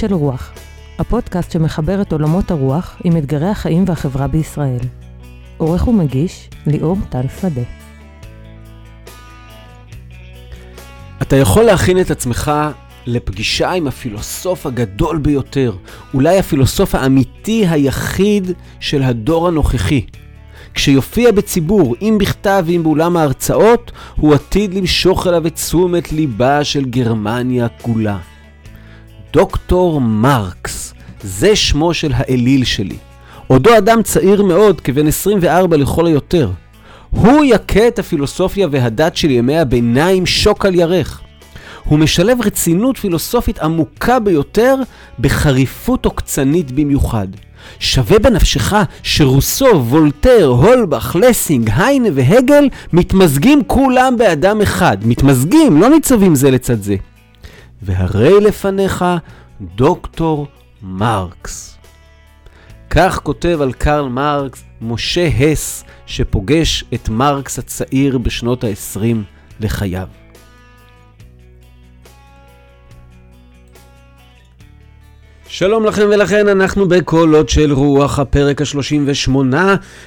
של רוח, הפודקאסט שמחבר את עולמות הרוח עם אתגרי החיים והחברה בישראל. עורך ומגיש, ליאור טל שדה. אתה יכול להכין את עצמך לפגישה עם הפילוסוף הגדול ביותר, אולי הפילוסוף האמיתי היחיד של הדור הנוכחי. כשיופיע בציבור, אם בכתב ואם באולם ההרצאות, הוא עתיד למשוך אליו את תשומת ליבה של גרמניה כולה. דוקטור מרקס, זה שמו של האליל שלי. עודו אדם צעיר מאוד, כבן 24 לכל היותר. הוא יכה את הפילוסופיה והדת של ימי הביניים שוק על ירך. הוא משלב רצינות פילוסופית עמוקה ביותר בחריפות עוקצנית במיוחד. שווה בנפשך שרוסו, וולטר, הולבך, לסינג, היינה והגל מתמזגים כולם באדם אחד. מתמזגים, לא ניצבים זה לצד זה. והרי לפניך דוקטור מרקס. כך כותב על קרל מרקס משה הס, שפוגש את מרקס הצעיר בשנות ה-20 לחייו. שלום לכם ולכן, אנחנו בקולות של רוח, הפרק ה-38,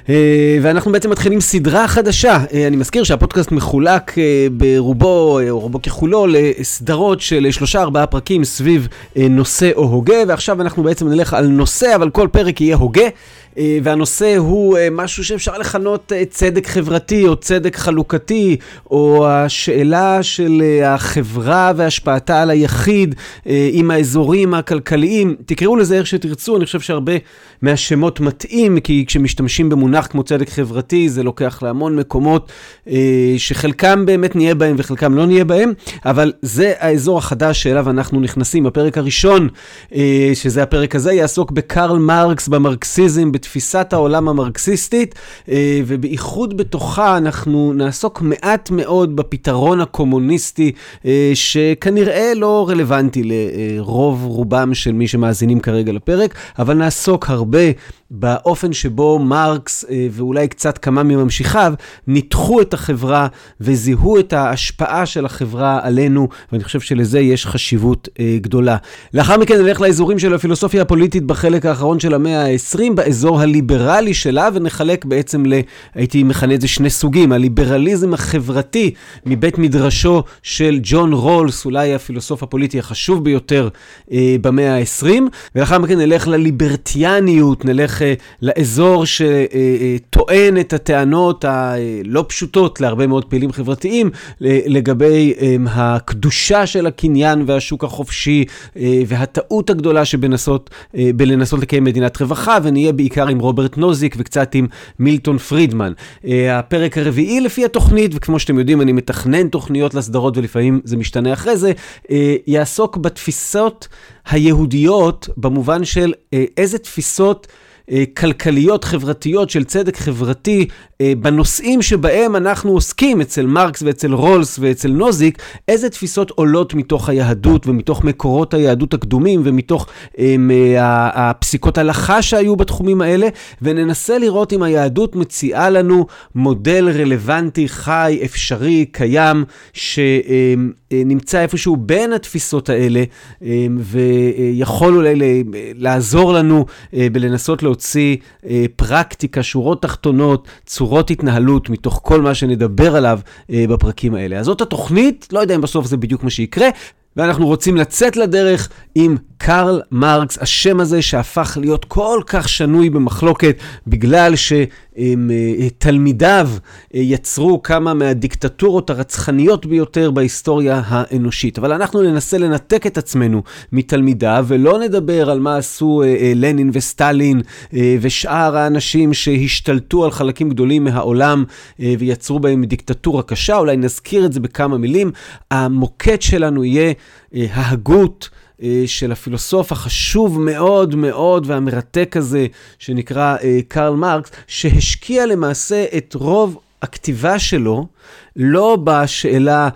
אה, ואנחנו בעצם מתחילים סדרה חדשה. אה, אני מזכיר שהפודקאסט מחולק אה, ברובו, או רובו ככולו, לסדרות של שלושה ארבעה פרקים סביב נושא או הוגה, ועכשיו אנחנו בעצם נלך על נושא, אבל כל פרק יהיה הוגה. אה, והנושא הוא אה, משהו שאפשר לכנות אה, צדק חברתי או צדק חלוקתי, או השאלה של החברה והשפעתה על היחיד עם האזורים הכלכליים. תקראו לזה איך שתרצו, אני חושב שהרבה מהשמות מתאים, כי כשמשתמשים במונח כמו צדק חברתי, זה לוקח להמון מקומות שחלקם באמת נהיה בהם וחלקם לא נהיה בהם, אבל זה האזור החדש שאליו אנחנו נכנסים. הפרק הראשון, שזה הפרק הזה, יעסוק בקרל מרקס, במרקסיזם, בתפיסת העולם המרקסיסטית, אה, ובייחוד בתוכה אנחנו נעסוק מעט מאוד בפתרון הקומוניסטי, אה, שכנראה לא רלוונטי לרוב רובם של מי שמאזינים כרגע לפרק, אבל נעסוק הרבה באופן שבו מרקס אה, ואולי קצת כמה מממשיכיו ניתחו את החברה וזיהו את ההשפעה של החברה עלינו, ואני חושב שלזה יש חשיבות גדולה. לאחר מכן נלך לאזורים של הפילוסופיה הפוליטית בחלק האחרון של המאה ה-20, באזור הליברלי שלה, ונחלק בעצם ל... הייתי מכנה את זה שני סוגים, הליברליזם החברתי מבית מדרשו של ג'ון רולס, אולי הפילוסוף הפוליטי החשוב ביותר אה, במאה ה-20, ולאחר מכן נלך לליברטיאניות, נלך אה, לאזור שטוען אה, את הטענות הלא פשוטות להרבה מאוד פעילים חברתיים אה, לגבי אה, הקדושה של הקניין והשוק החופשי אה, והטעות הגדולה שבנסות, אה, בלנסות לקיים מדינת רווחה, ונהיה בעיקר עם רוברט נוזיק וקצת עם מילטון פרידמן. הפרק הרביעי לפי התוכנית, וכמו שאתם יודעים, אני מתכנן תוכניות לסדרות ולפעמים זה משתנה אחרי זה, יעסוק בתפיסות היהודיות במובן של איזה תפיסות... אה, כלכליות, חברתיות, של צדק חברתי, אה, בנושאים שבהם אנחנו עוסקים, אצל מרקס ואצל רולס ואצל נוזיק, איזה תפיסות עולות מתוך היהדות ומתוך מקורות היהדות הקדומים ומתוך הם, אה, הפסיקות הלכה שהיו בתחומים האלה, וננסה לראות אם היהדות מציעה לנו מודל רלוונטי, חי, אפשרי, קיים, שנמצא איפשהו בין התפיסות האלה, ויכול אולי לעזור לנו בלנסות להוציא פרקטיקה, שורות תחתונות. צורות התנהלות מתוך כל מה שנדבר עליו אה, בפרקים האלה. אז זאת התוכנית, לא יודע אם בסוף זה בדיוק מה שיקרה, ואנחנו רוצים לצאת לדרך עם קרל מרקס, השם הזה שהפך להיות כל כך שנוי במחלוקת בגלל שתלמידיו אה, יצרו כמה מהדיקטטורות הרצחניות ביותר בהיסטוריה האנושית. אבל אנחנו ננסה לנתק את עצמנו מתלמידיו ולא נדבר על מה עשו אה, אה, לנין וסטלין ושאר האנשים שהשתלטו על חלקים גדולים מהעולם ויצרו בהם דיקטטורה קשה, אולי נזכיר את זה בכמה מילים. המוקד שלנו יהיה ההגות. אה, של הפילוסוף החשוב מאוד מאוד והמרתק הזה, שנקרא אה, קרל מרקס, שהשקיע למעשה את רוב הכתיבה שלו לא בשאלה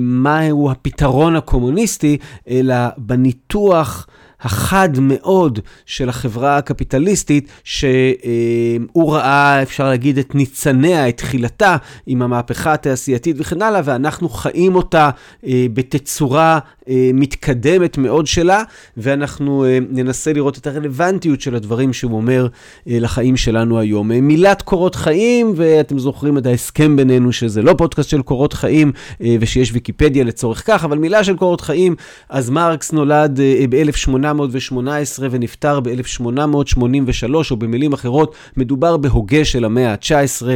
מהו הפתרון הקומוניסטי, אלא בניתוח החד מאוד של החברה הקפיטליסטית, שהוא ראה, אפשר להגיד, את ניצניה, את תחילתה, עם המהפכה התעשייתית וכן הלאה, ואנחנו חיים אותה אה, בתצורה אה, מתקדמת מאוד שלה, ואנחנו אה, ננסה לראות את הרלוונטיות של הדברים שהוא אומר לחיים שלנו היום. מילת קורות חיים, ואתם זוכרים את ההסכם בינינו שזה לא פודקאסט של קורות חיים, ושיש ויקיפדיה לצורך כך, אבל מילה של קורות חיים, אז מרקס נולד ב-1800. 1818 ונפטר ב-1883, או במילים אחרות, מדובר בהוגה של המאה ה-19.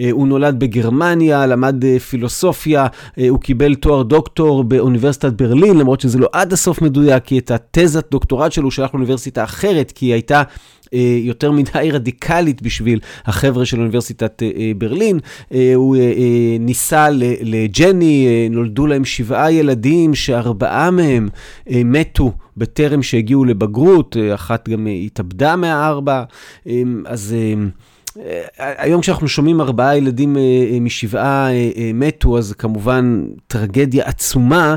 אה, הוא נולד בגרמניה, למד אה, פילוסופיה, אה, הוא קיבל תואר דוקטור באוניברסיטת ברלין, למרות שזה לא עד הסוף מדויק, כי את התזת דוקטורט שלו הוא שלח לאוניברסיטה אחרת, כי היא הייתה... יותר מדי רדיקלית בשביל החבר'ה של אוניברסיטת ברלין. הוא ניסה לג'ני, נולדו להם שבעה ילדים, שארבעה מהם מתו בטרם שהגיעו לבגרות, אחת גם התאבדה מהארבע, אז... היום כשאנחנו שומעים ארבעה ילדים משבעה מתו, אז כמובן טרגדיה עצומה.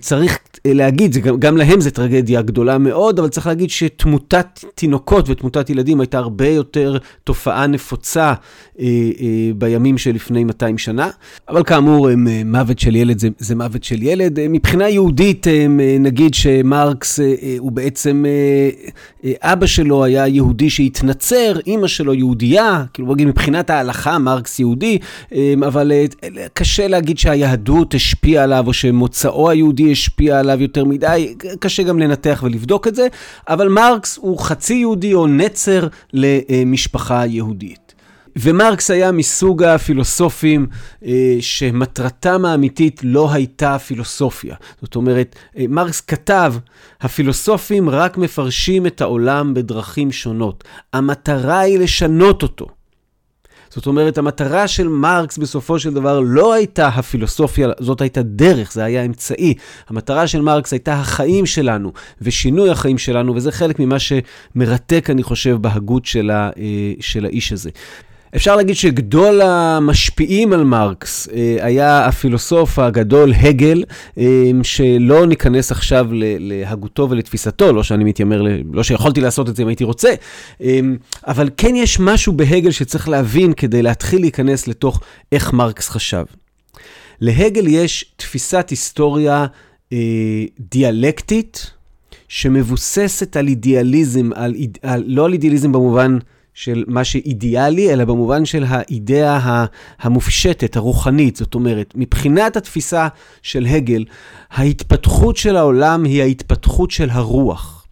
צריך להגיד, גם, גם להם זה טרגדיה גדולה מאוד, אבל צריך להגיד שתמותת תינוקות ותמותת ילדים הייתה הרבה יותר תופעה נפוצה אה, אה, בימים שלפני 200 שנה. אבל כאמור, אה, מוות של ילד זה, זה מוות של ילד. אה, מבחינה יהודית, אה, נגיד שמרקס אה, הוא בעצם, אה, אה, אבא שלו היה יהודי שהתנצר, אימא שלו יהודייה, כאילו נגיד מבחינת ההלכה מרקס יהודי, אה, אבל אה, קשה להגיד שהיהדות השפיעה עליו, או שמוצאו היהודי השפיע. עליו יותר מדי, קשה גם לנתח ולבדוק את זה, אבל מרקס הוא חצי יהודי או נצר למשפחה יהודית. ומרקס היה מסוג הפילוסופים אה, שמטרתם האמיתית לא הייתה פילוסופיה. זאת אומרת, אה, מרקס כתב, הפילוסופים רק מפרשים את העולם בדרכים שונות. המטרה היא לשנות אותו. זאת אומרת, המטרה של מרקס בסופו של דבר לא הייתה הפילוסופיה, זאת הייתה דרך, זה היה אמצעי. המטרה של מרקס הייתה החיים שלנו ושינוי החיים שלנו, וזה חלק ממה שמרתק, אני חושב, בהגות של, ה, אה, של האיש הזה. אפשר להגיד שגדול המשפיעים על מרקס אה, היה הפילוסוף הגדול הגל, אה, שלא ניכנס עכשיו להגותו ולתפיסתו, לא שאני מתיימר, לא שיכולתי לעשות את זה אם הייתי רוצה, אה, אבל כן יש משהו בהגל שצריך להבין כדי להתחיל להיכנס לתוך איך מרקס חשב. להגל יש תפיסת היסטוריה דיאלקטית, שמבוססת על אידיאליזם, על, על, לא על אידיאליזם במובן... של מה שאידיאלי, אלא במובן של האידאה המופשטת, הרוחנית. זאת אומרת, מבחינת התפיסה של הגל, ההתפתחות של העולם היא ההתפתחות של הרוח.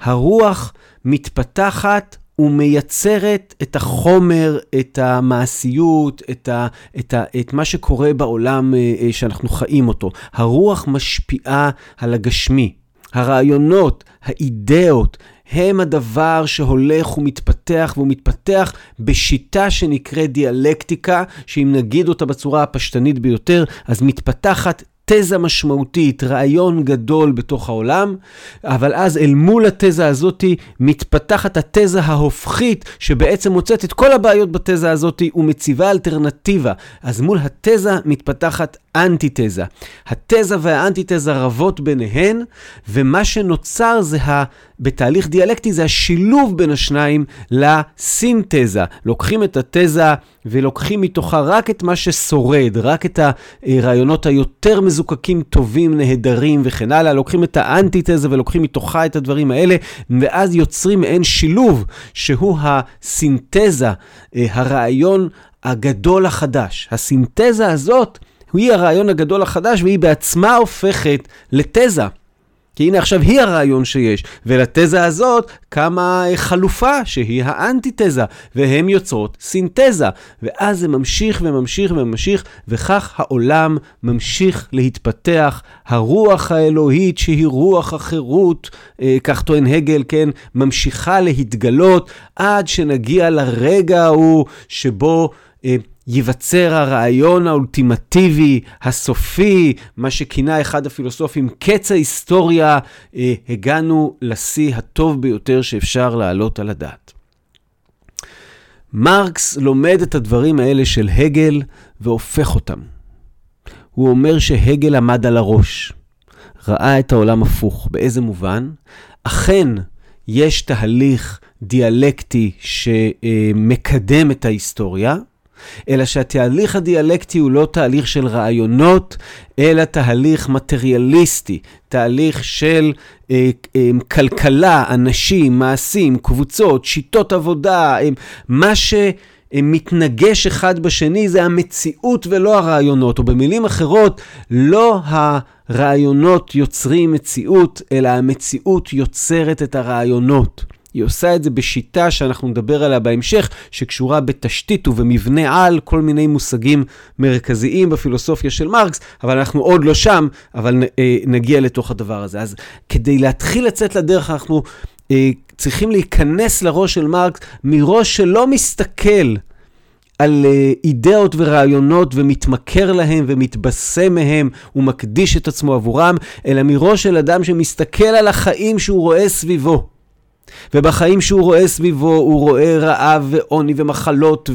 הרוח מתפתחת ומייצרת את החומר, את המעשיות, את, ה, את, ה, את מה שקורה בעולם אה, אה, שאנחנו חיים אותו. הרוח משפיעה על הגשמי. הרעיונות, האידאות, הם הדבר שהולך ומתפתח, והוא מתפתח בשיטה שנקראת דיאלקטיקה, שאם נגיד אותה בצורה הפשטנית ביותר, אז מתפתחת תזה משמעותית, רעיון גדול בתוך העולם, אבל אז אל מול התזה הזאת מתפתחת התזה ההופכית, שבעצם מוצאת את כל הבעיות בתזה הזאת ומציבה אלטרנטיבה. אז מול התזה מתפתחת אנטיתזה. התזה והאנטיתזה רבות ביניהן, ומה שנוצר זה, ה, בתהליך דיאלקטי, זה השילוב בין השניים לסינתזה. לוקחים את התזה ולוקחים מתוכה רק את מה ששורד, רק את הרעיונות היותר מזוקקים, טובים, נהדרים וכן הלאה. לוקחים את האנטיתזה ולוקחים מתוכה את הדברים האלה, ואז יוצרים מעין שילוב, שהוא הסינתזה, אה, הרעיון הגדול החדש. הסינתזה הזאת היא הרעיון הגדול החדש, והיא בעצמה הופכת לתזה. כי הנה עכשיו היא הרעיון שיש, ולתזה הזאת קמה חלופה שהיא האנטיתזה, והן יוצרות סינתזה. ואז זה ממשיך וממשיך וממשיך, וכך העולם ממשיך להתפתח. הרוח האלוהית שהיא רוח החירות, אה, כך טוען הגל, כן, ממשיכה להתגלות עד שנגיע לרגע ההוא שבו... אה, ייווצר הרעיון האולטימטיבי, הסופי, מה שכינה אחד הפילוסופים קץ ההיסטוריה, אה, הגענו לשיא הטוב ביותר שאפשר להעלות על הדעת. מרקס לומד את הדברים האלה של הגל והופך אותם. הוא אומר שהגל עמד על הראש, ראה את העולם הפוך. באיזה מובן? אכן, יש תהליך דיאלקטי שמקדם את ההיסטוריה, אלא שהתהליך הדיאלקטי הוא לא תהליך של רעיונות, אלא תהליך מטריאליסטי, תהליך של אה, אה, כלכלה, אנשים, מעשים, קבוצות, שיטות עבודה, אה, מה שמתנגש אחד בשני זה המציאות ולא הרעיונות, או במילים אחרות, לא הרעיונות יוצרים מציאות, אלא המציאות יוצרת את הרעיונות. היא עושה את זה בשיטה שאנחנו נדבר עליה בהמשך, שקשורה בתשתית ובמבנה על, כל מיני מושגים מרכזיים בפילוסופיה של מרקס, אבל אנחנו עוד לא שם, אבל אה, נגיע לתוך הדבר הזה. אז כדי להתחיל לצאת לדרך, אנחנו אה, צריכים להיכנס לראש של מרקס מראש שלא מסתכל על אה, אידאות ורעיונות ומתמכר להם ומתבשם מהם ומקדיש את עצמו עבורם, אלא מראש של אדם שמסתכל על החיים שהוא רואה סביבו. ובחיים שהוא רואה סביבו, הוא רואה רעב ועוני ומחלות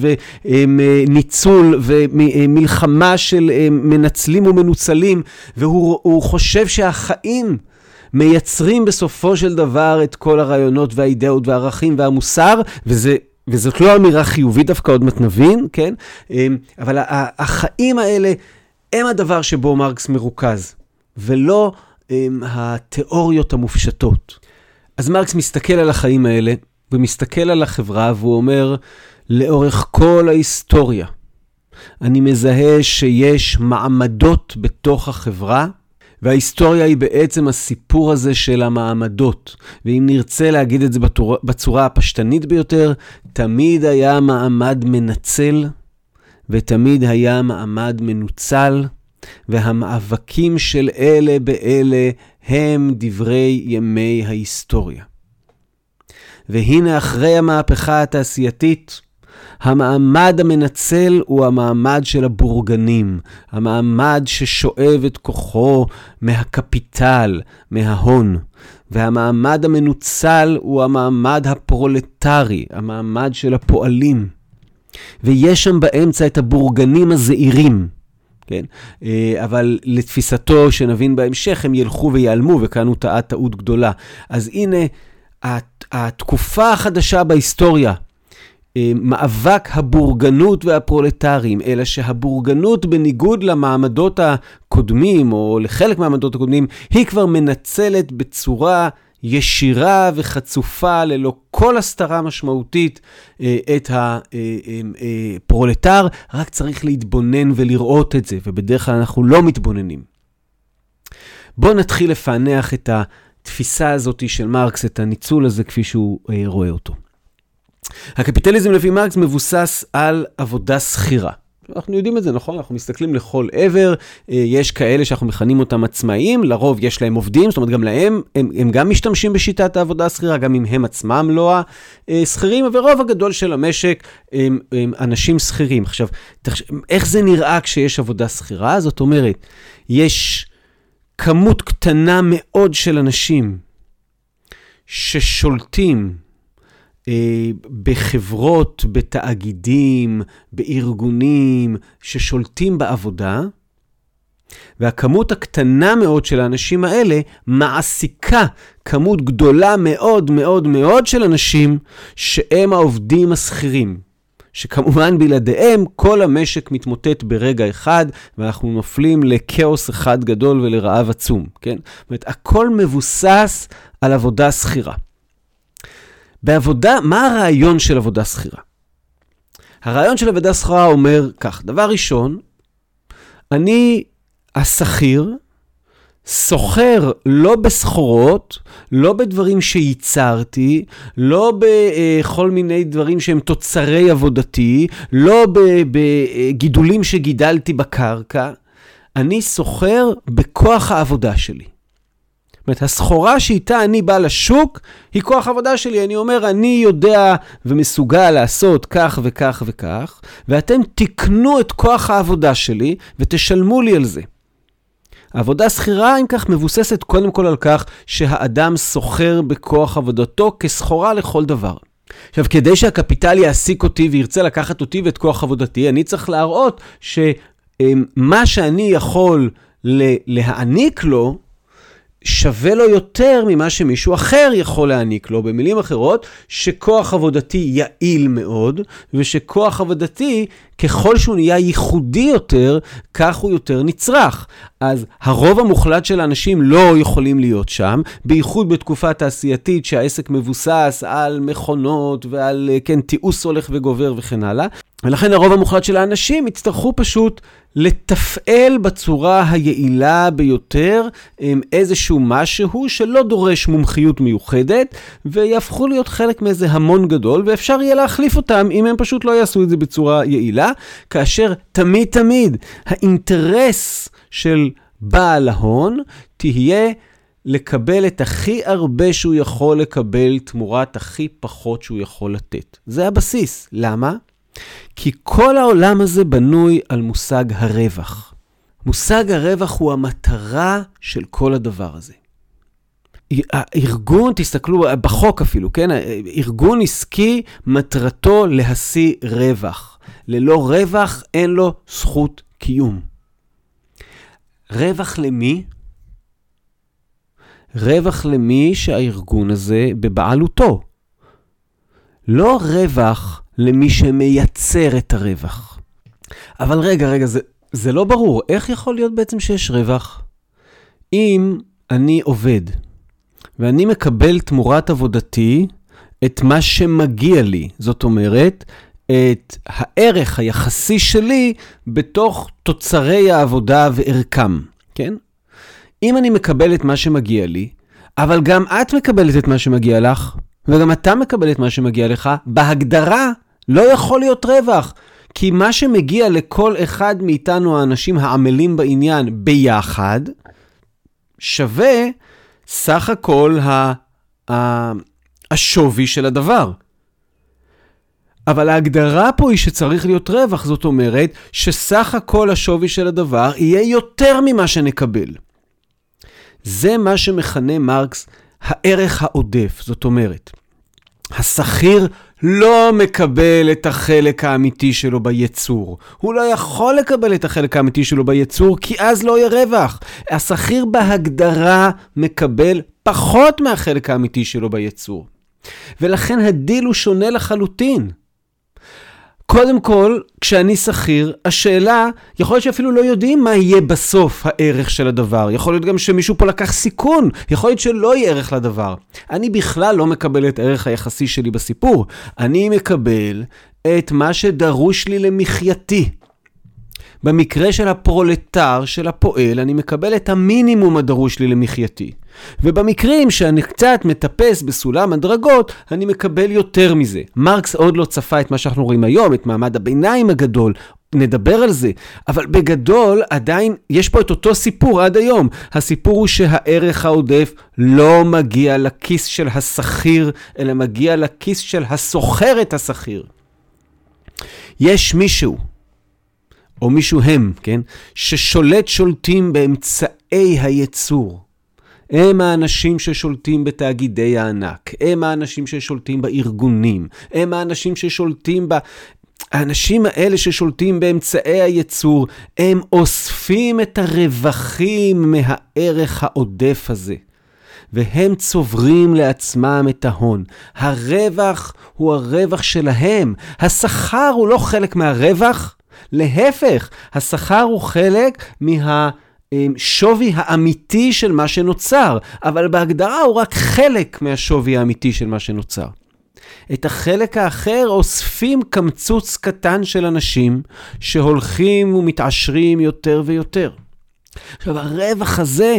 וניצול ומלחמה של מנצלים ומנוצלים, והוא חושב שהחיים מייצרים בסופו של דבר את כל הרעיונות והאידאות והערכים והמוסר, וזה... וזאת לא אמירה חיובית דווקא, עוד מעט נבין, כן? אבל החיים האלה הם הדבר שבו מרקס מרוכז, ולא התיאוריות המופשטות. אז מרקס מסתכל על החיים האלה, ומסתכל על החברה, והוא אומר, לאורך כל ההיסטוריה, אני מזהה שיש מעמדות בתוך החברה, וההיסטוריה היא בעצם הסיפור הזה של המעמדות. ואם נרצה להגיד את זה בצורה, בצורה הפשטנית ביותר, תמיד היה מעמד מנצל, ותמיד היה מעמד מנוצל, והמאבקים של אלה באלה הם דברי ימי ההיסטוריה. והנה אחרי המהפכה התעשייתית, המעמד המנצל הוא המעמד של הבורגנים, המעמד ששואב את כוחו מהקפיטל, מההון. והמעמד המנוצל הוא המעמד הפרולטרי, המעמד של הפועלים. ויש שם באמצע את הבורגנים הזעירים, כן? אה, אבל לתפיסתו, שנבין בהמשך, הם ילכו ויעלמו, וכאן הוא טעה טעות גדולה. אז הנה, התקופה החדשה בהיסטוריה, אה, מאבק הבורגנות והפרולטרים, אלא שהבורגנות, בניגוד למעמדות הקודמים, או לחלק מהמעמדות הקודמים, היא כבר מנצלת בצורה ישירה וחצופה, ללא כל הסתרה משמעותית, אה, את הפרולטר, רק צריך להתבונן ולראות את זה, ובדרך כלל אנחנו לא מתבוננים. בואו נתחיל לפענח את התפיסה הזאת של מרקס, את הניצול הזה כפי שהוא אה, רואה אותו. הקפיטליזם לפי מרקס מבוסס על עבודה שכירה. אנחנו יודעים את זה, נכון? אנחנו מסתכלים לכל עבר, אה, יש כאלה שאנחנו מכנים אותם עצמאיים, לרוב יש להם עובדים, זאת אומרת גם להם, הם, הם גם משתמשים בשיטת העבודה השכירה, גם אם הם עצמם לא השכירים, ורוב הגדול של המשק הם, הם אנשים שכירים. עכשיו, איך זה נראה כשיש עבודה שכירה? זאת אומרת, יש כמות קטנה מאוד של אנשים ששולטים בחברות, בתאגידים, בארגונים ששולטים בעבודה, והכמות הקטנה מאוד של האנשים האלה מעסיקה כמות גדולה מאוד מאוד מאוד של אנשים שהם העובדים השכירים. שכמובן בלעדיהם כל המשק מתמוטט ברגע אחד, ואנחנו נופלים לכאוס אחד גדול ולרעב עצום, כן? זאת אומרת, הכל מבוסס על עבודה שכירה. בעבודה, מה הרעיון של עבודה שכירה? הרעיון של עבודה שכירה אומר כך, דבר ראשון, אני השכיר סוחר לא בסחורות, לא בדברים שייצרתי, לא בכל מיני דברים שהם תוצרי עבודתי, לא בגידולים שגידלתי בקרקע, אני סוחר בכוח העבודה שלי. זאת אומרת, הסחורה שאיתה אני בא לשוק, היא כוח עבודה שלי. אני אומר, אני יודע ומסוגל לעשות כך וכך וכך, ואתם תקנו את כוח העבודה שלי ותשלמו לי על זה. עבודה שכירה, אם כך, מבוססת קודם כל על כך שהאדם סוחר בכוח עבודתו כסחורה לכל דבר. עכשיו, כדי שהקפיטל יעסיק אותי וירצה לקחת אותי ואת כוח עבודתי, אני צריך להראות ש... מה שאני יכול להעניק לו, שווה לו יותר ממה שמישהו אחר יכול להעניק לו. במילים אחרות, שכוח עבודתי יעיל מאוד, ושכוח עבודתי, ככל שהוא נהיה ייחודי יותר, כך הוא יותר נצרך. אז הרוב המוחלט של האנשים לא יכולים להיות שם, בייחוד בתקופה תעשייתית שהעסק מבוסס על מכונות ועל, כן, תיעוש הולך וגובר וכן הלאה. ולכן הרוב המוחלט של האנשים יצטרכו פשוט לתפעל בצורה היעילה ביותר איזשהו משהו שלא דורש מומחיות מיוחדת, ויהפכו להיות חלק מאיזה המון גדול, ואפשר יהיה להחליף אותם אם הם פשוט לא יעשו את זה בצורה יעילה, כאשר תמיד תמיד האינטרס של בעל ההון תהיה לקבל את הכי הרבה שהוא יכול לקבל תמורת הכי פחות שהוא יכול לתת. זה הבסיס. למה? כי כל העולם הזה בנוי על מושג הרווח. מושג הרווח הוא המטרה של כל הדבר הזה. הארגון, תסתכלו, בחוק אפילו, כן? ארגון עסקי, מטרתו להשיא רווח. ללא רווח אין לו זכות קיום. רווח למי? רווח למי שהארגון הזה בבעלותו. לא רווח למי שמייצר את הרווח. אבל רגע, רגע, זה, זה לא ברור. איך יכול להיות בעצם שיש רווח? אם אני עובד, ואני מקבל תמורת עבודתי את מה שמגיע לי, זאת אומרת, את הערך היחסי שלי בתוך תוצרי העבודה וערכם, כן? אם אני מקבל את מה שמגיע לי, אבל גם את מקבלת את מה שמגיע לך, וגם אתה מקבל את מה שמגיע לך, בהגדרה לא יכול להיות רווח. כי מה שמגיע לכל אחד מאיתנו, האנשים העמלים בעניין, ביחד, שווה סך הכל ה, ה, השווי של הדבר. אבל ההגדרה פה היא שצריך להיות רווח, זאת אומרת שסך הכל השווי של הדבר יהיה יותר ממה שנקבל. זה מה שמכנה מרקס הערך העודף, זאת אומרת, השכיר לא מקבל את החלק האמיתי שלו ביצור. הוא לא יכול לקבל את החלק האמיתי שלו ביצור, כי אז לא יהיה רווח. השכיר בהגדרה מקבל פחות מהחלק האמיתי שלו ביצור. ולכן הדיל הוא שונה לחלוטין. קודם כל, כשאני שכיר, השאלה, יכול להיות שאפילו לא יודעים מה יהיה בסוף הערך של הדבר. יכול להיות גם שמישהו פה לקח סיכון, יכול להיות שלא יהיה ערך לדבר. אני בכלל לא מקבל את הערך היחסי שלי בסיפור. אני מקבל את מה שדרוש לי למחייתי. במקרה של הפרולטר, של הפועל, אני מקבל את המינימום הדרוש לי למחייתי. ובמקרים שאני קצת מטפס בסולם הדרגות, אני מקבל יותר מזה. מרקס עוד לא צפה את מה שאנחנו רואים היום, את מעמד הביניים הגדול. נדבר על זה, אבל בגדול עדיין יש פה את אותו סיפור עד היום. הסיפור הוא שהערך העודף לא מגיע לכיס של השכיר, אלא מגיע לכיס של הסוחר את השכיר. יש מישהו, או מישהו הם, כן, ששולט שולטים באמצעי הייצור. הם האנשים ששולטים בתאגידי הענק, הם האנשים ששולטים בארגונים, הם האנשים ששולטים ב... האנשים האלה ששולטים באמצעי הייצור, הם אוספים את הרווחים מהערך העודף הזה. והם צוברים לעצמם את ההון. הרווח הוא הרווח שלהם. השכר הוא לא חלק מהרווח, להפך, השכר הוא חלק מה... שווי האמיתי של מה שנוצר, אבל בהגדרה הוא רק חלק מהשווי האמיתי של מה שנוצר. את החלק האחר אוספים קמצוץ קטן של אנשים שהולכים ומתעשרים יותר ויותר. עכשיו, הרווח הזה,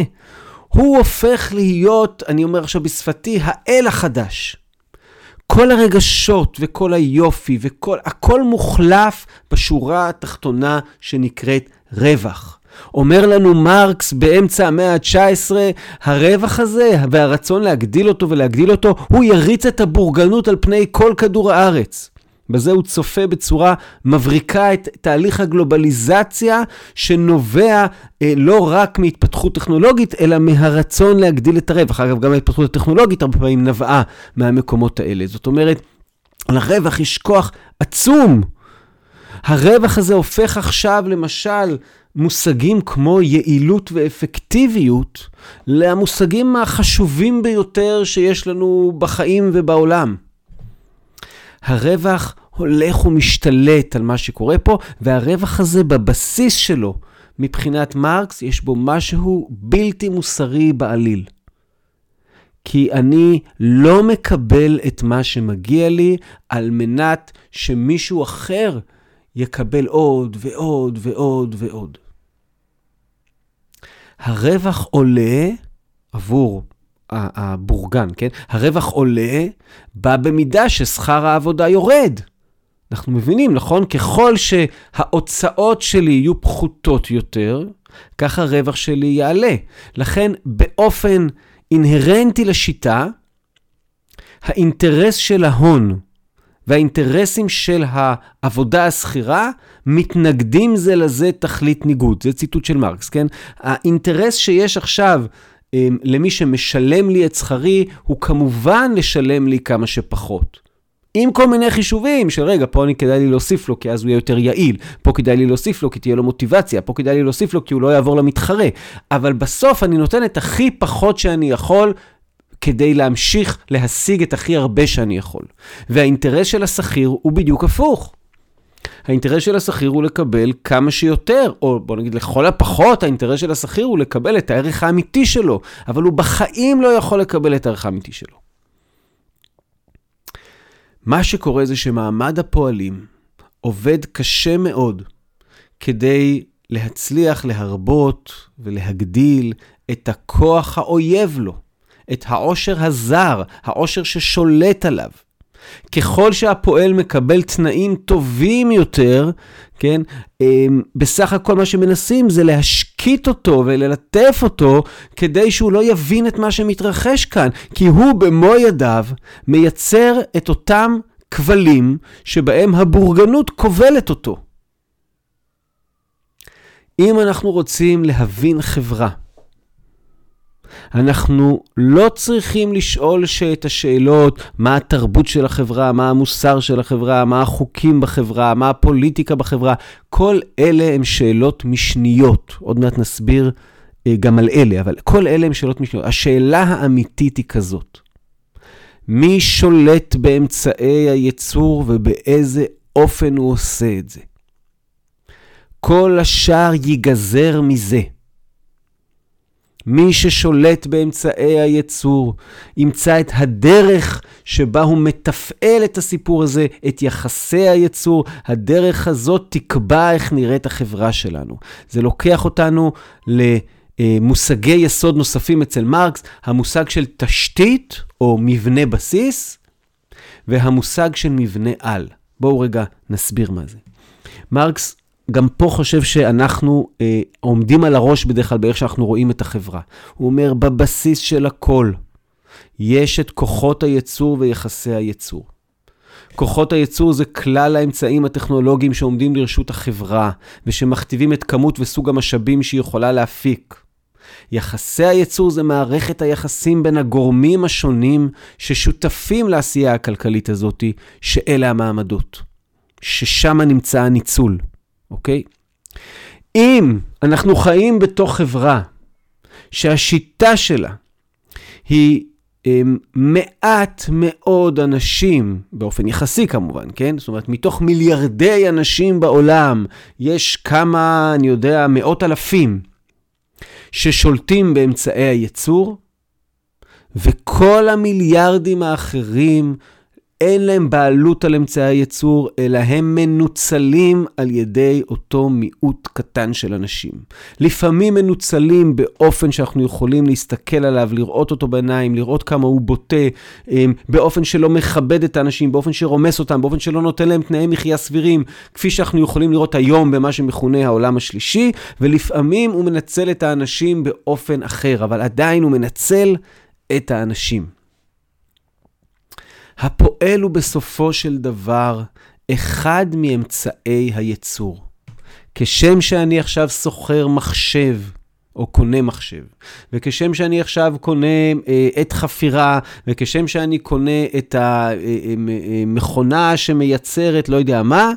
הוא הופך להיות, אני אומר עכשיו בשפתי, האל החדש. כל הרגשות וכל היופי וכל, הכל מוחלף בשורה התחתונה שנקראת רווח. אומר לנו מרקס באמצע המאה ה-19, הרווח הזה והרצון להגדיל אותו ולהגדיל אותו, הוא יריץ את הבורגנות על פני כל כדור הארץ. בזה הוא צופה בצורה מבריקה את תהליך הגלובליזציה שנובע אה, לא רק מהתפתחות טכנולוגית, אלא מהרצון להגדיל את הרווח. אגב, גם ההתפתחות הטכנולוגית הרבה פעמים נבעה מהמקומות האלה. זאת אומרת, לרווח יש כוח עצום. הרווח הזה הופך עכשיו, למשל, מושגים כמו יעילות ואפקטיביות למושגים החשובים ביותר שיש לנו בחיים ובעולם. הרווח הולך ומשתלט על מה שקורה פה, והרווח הזה בבסיס שלו, מבחינת מרקס, יש בו משהו בלתי מוסרי בעליל. כי אני לא מקבל את מה שמגיע לי על מנת שמישהו אחר יקבל עוד ועוד ועוד ועוד. הרווח עולה עבור הבורגן, כן? הרווח עולה בא במידה ששכר העבודה יורד. אנחנו מבינים, נכון? ככל שההוצאות שלי יהיו פחותות יותר, כך הרווח שלי יעלה. לכן, באופן אינהרנטי לשיטה, האינטרס של ההון והאינטרסים של העבודה השכירה מתנגדים זה לזה תכלית ניגוד. זה ציטוט של מרקס, כן? האינטרס שיש עכשיו אמ, למי שמשלם לי את שכרי, הוא כמובן לשלם לי כמה שפחות. עם כל מיני חישובים של רגע, פה אני כדאי לי להוסיף לו כי אז הוא יהיה יותר יעיל, פה כדאי לי להוסיף לו כי תהיה לו מוטיבציה, פה כדאי לי להוסיף לו כי הוא לא יעבור למתחרה. אבל בסוף אני נותן את הכי פחות שאני יכול כדי להמשיך להשיג את הכי הרבה שאני יכול. והאינטרס של השכיר הוא בדיוק הפוך. האינטרס של השכיר הוא לקבל כמה שיותר, או בוא נגיד לכל הפחות, האינטרס של השכיר הוא לקבל את הערך האמיתי שלו, אבל הוא בחיים לא יכול לקבל את הערך האמיתי שלו. מה שקורה זה שמעמד הפועלים עובד קשה מאוד כדי להצליח להרבות ולהגדיל את הכוח האויב לו, את העושר הזר, העושר ששולט עליו. ככל שהפועל מקבל תנאים טובים יותר, כן, אמ, בסך הכל מה שמנסים זה להשקיט אותו וללטף אותו כדי שהוא לא יבין את מה שמתרחש כאן, כי הוא במו ידיו מייצר את אותם כבלים שבהם הבורגנות כובלת אותו. אם אנחנו רוצים להבין חברה, אנחנו לא צריכים לשאול את השאלות מה התרבות של החברה, מה המוסר של החברה, מה החוקים בחברה, מה הפוליטיקה בחברה. כל אלה הם שאלות משניות. עוד מעט נסביר אה, גם על אלה, אבל כל אלה הם שאלות משניות. השאלה האמיתית היא כזאת. מי שולט באמצעי הייצור ובאיזה אופן הוא עושה את זה? כל השאר ייגזר מזה. מי ששולט באמצעי הייצור, ימצא את הדרך שבה הוא מתפעל את הסיפור הזה, את יחסי הייצור. הדרך הזאת תקבע איך נראית החברה שלנו. זה לוקח אותנו למושגי יסוד נוספים אצל מרקס, המושג של תשתית או מבנה בסיס, והמושג של מבנה על. בואו רגע נסביר מה זה. מרקס גם פה חושב שאנחנו אה, עומדים על הראש בדרך כלל באיך שאנחנו רואים את החברה. הוא אומר, בבסיס של הכל יש את כוחות הייצור ויחסי הייצור. כוחות הייצור זה כלל האמצעים הטכנולוגיים שעומדים לרשות החברה, ושמכתיבים את כמות וסוג המשאבים שהיא יכולה להפיק. יחסי הייצור זה מערכת היחסים בין הגורמים השונים ששותפים לעשייה הכלכלית הזאת, שאלה המעמדות. ששם נמצא הניצול. אוקיי? אם אנחנו חיים בתוך חברה שהשיטה שלה היא הם, מעט מאוד אנשים, באופן יחסי כמובן, כן? זאת אומרת, מתוך מיליארדי אנשים בעולם, יש כמה, אני יודע, מאות אלפים ששולטים באמצעי הייצור, וכל המיליארדים האחרים אין להם בעלות על אמצעי הייצור, אלא הם מנוצלים על ידי אותו מיעוט קטן של אנשים. לפעמים מנוצלים באופן שאנחנו יכולים להסתכל עליו, לראות אותו בעיניים, לראות כמה הוא בוטה, אמ, באופן שלא מכבד את האנשים, באופן שרומס אותם, באופן שלא נותן להם תנאי מחיה סבירים, כפי שאנחנו יכולים לראות היום במה שמכונה העולם השלישי, ולפעמים הוא מנצל את האנשים באופן אחר, אבל עדיין הוא מנצל את האנשים. הפועל הוא בסופו של דבר אחד מאמצעי הייצור. כשם שאני עכשיו סוחר מחשב או קונה מחשב. וכשם שאני עכשיו קונה אה, חפירה, וכשם שאני קונה את המכונה אה, אה, שמייצרת לא יודע מה,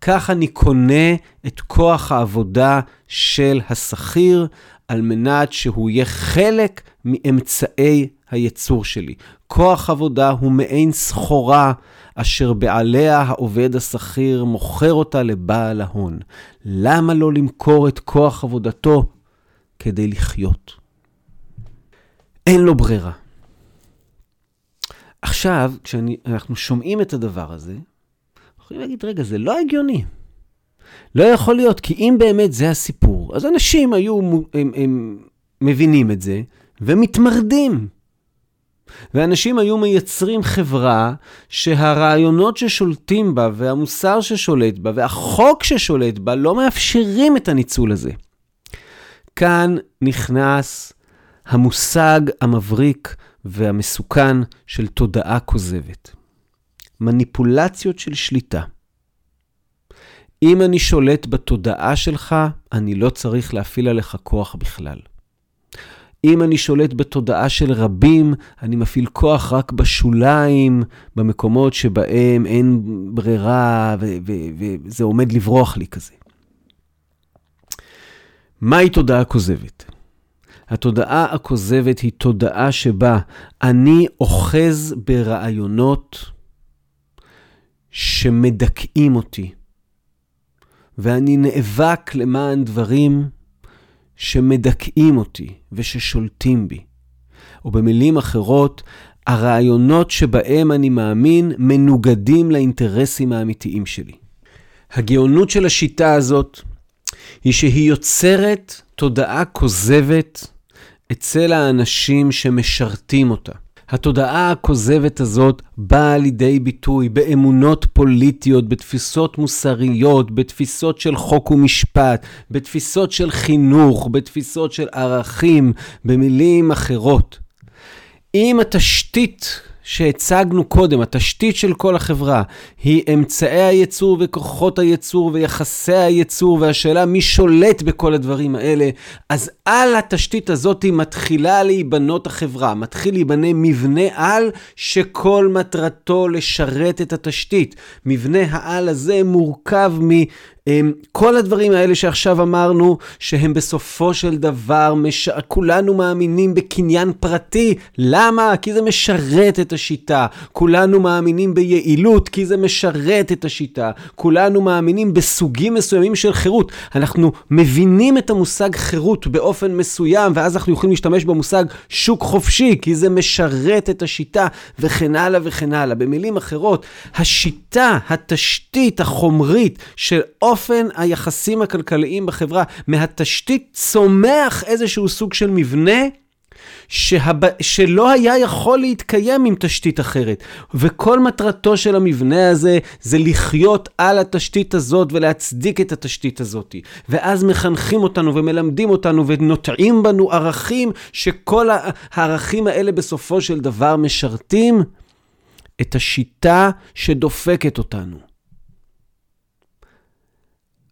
כך אני קונה את כוח העבודה של השכיר, על מנת שהוא יהיה חלק מאמצעי הייצור שלי. כוח עבודה הוא מעין סחורה אשר בעליה העובד השכיר מוכר אותה לבעל ההון. למה לא למכור את כוח עבודתו כדי לחיות? אין לו ברירה. עכשיו, כשאנחנו שומעים את הדבר הזה, יכולים להגיד, רגע, זה לא הגיוני. לא יכול להיות, כי אם באמת זה הסיפור, אז אנשים היו, הם, הם מבינים את זה ומתמרדים. ואנשים היו מייצרים חברה שהרעיונות ששולטים בה והמוסר ששולט בה והחוק ששולט בה לא מאפשרים את הניצול הזה. כאן נכנס המושג המבריק והמסוכן של תודעה כוזבת. מניפולציות של שליטה. אם אני שולט בתודעה שלך, אני לא צריך להפעיל עליך כוח בכלל. אם אני שולט בתודעה של רבים, אני מפעיל כוח רק בשוליים, במקומות שבהם אין ברירה וזה עומד לברוח לי כזה. מהי תודעה כוזבת? התודעה הכוזבת היא תודעה שבה אני אוחז ברעיונות שמדכאים אותי, ואני נאבק למען דברים שמדכאים אותי וששולטים בי. או במילים אחרות, הרעיונות שבהם אני מאמין מנוגדים לאינטרסים האמיתיים שלי. הגאונות של השיטה הזאת היא שהיא יוצרת תודעה כוזבת אצל האנשים שמשרתים אותה. התודעה הכוזבת הזאת באה לידי ביטוי באמונות פוליטיות, בתפיסות מוסריות, בתפיסות של חוק ומשפט, בתפיסות של חינוך, בתפיסות של ערכים, במילים אחרות. אם התשתית שהצגנו קודם, התשתית של כל החברה, היא אמצעי הייצור וכוחות הייצור ויחסי הייצור, והשאלה מי שולט בכל הדברים האלה, אז על התשתית הזאת מתחילה להיבנות החברה, מתחיל להיבנה מבנה על שכל מטרתו לשרת את התשתית. מבנה העל הזה מורכב כל הדברים האלה שעכשיו אמרנו, שהם בסופו של דבר, מש... כולנו מאמינים בקניין פרטי. למה? כי זה משרת את השיטה. כולנו מאמינים ביעילות, כי זה משרת את השיטה. כולנו מאמינים בסוגים מסוימים של חירות. אנחנו מבינים את המושג חירות באופן מסוים, ואז אנחנו יכולים להשתמש במושג שוק חופשי, כי זה משרת את השיטה, וכן הלאה וכן הלאה. במילים אחרות, השיטה, התשתית החומרית של אופן היחסים הכלכליים בחברה, מהתשתית צומח איזשהו סוג של מבנה שהב... שלא היה יכול להתקיים עם תשתית אחרת. וכל מטרתו של המבנה הזה זה לחיות על התשתית הזאת ולהצדיק את התשתית הזאת. ואז מחנכים אותנו ומלמדים אותנו ונוטעים בנו ערכים שכל הערכים האלה בסופו של דבר משרתים את השיטה שדופקת אותנו.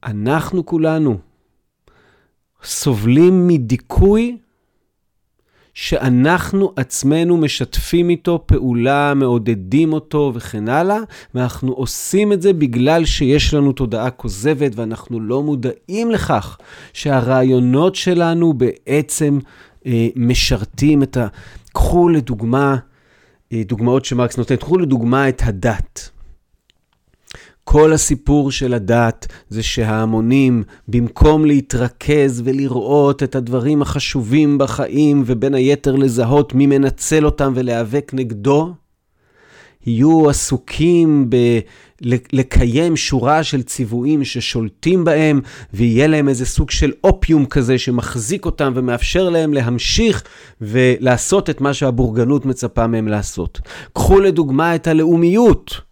אנחנו כולנו סובלים מדיכוי שאנחנו עצמנו משתפים איתו פעולה, מעודדים אותו וכן הלאה, ואנחנו עושים את זה בגלל שיש לנו תודעה כוזבת ואנחנו לא מודעים לכך שהרעיונות שלנו בעצם אה, משרתים את ה... קחו לדוגמה, אה, דוגמאות שמרקס נותן, קחו לדוגמה את הדת. כל הסיפור של הדת זה שההמונים, במקום להתרכז ולראות את הדברים החשובים בחיים, ובין היתר לזהות מי מנצל אותם ולהיאבק נגדו, יהיו עסוקים. לקיים שורה של ציוויים ששולטים בהם, ויהיה להם איזה סוג של אופיום כזה שמחזיק אותם ומאפשר להם להמשיך ולעשות את מה שהבורגנות מצפה מהם לעשות. קחו לדוגמה את הלאומיות.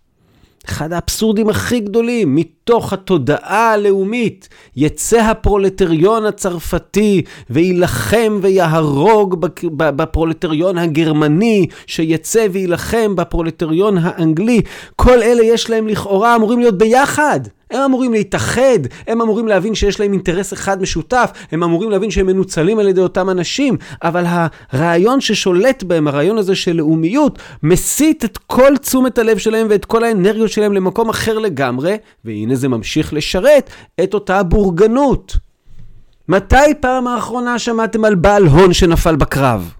אחד האבסורדים הכי גדולים, מתוך התודעה הלאומית יצא הפרולטריון הצרפתי ויילחם ויהרוג בפרולטריון הגרמני, שיצא ויילחם בפרולטריון האנגלי. כל אלה יש להם לכאורה אמורים להיות ביחד. הם אמורים להתאחד, הם אמורים להבין שיש להם אינטרס אחד משותף, הם אמורים להבין שהם מנוצלים על ידי אותם אנשים, אבל הרעיון ששולט בהם, הרעיון הזה של לאומיות, מסיט את כל תשומת הלב שלהם ואת כל האנרגיות שלהם למקום אחר לגמרי, והנה זה ממשיך לשרת את אותה בורגנות. מתי פעם האחרונה שמעתם על בעל הון שנפל בקרב?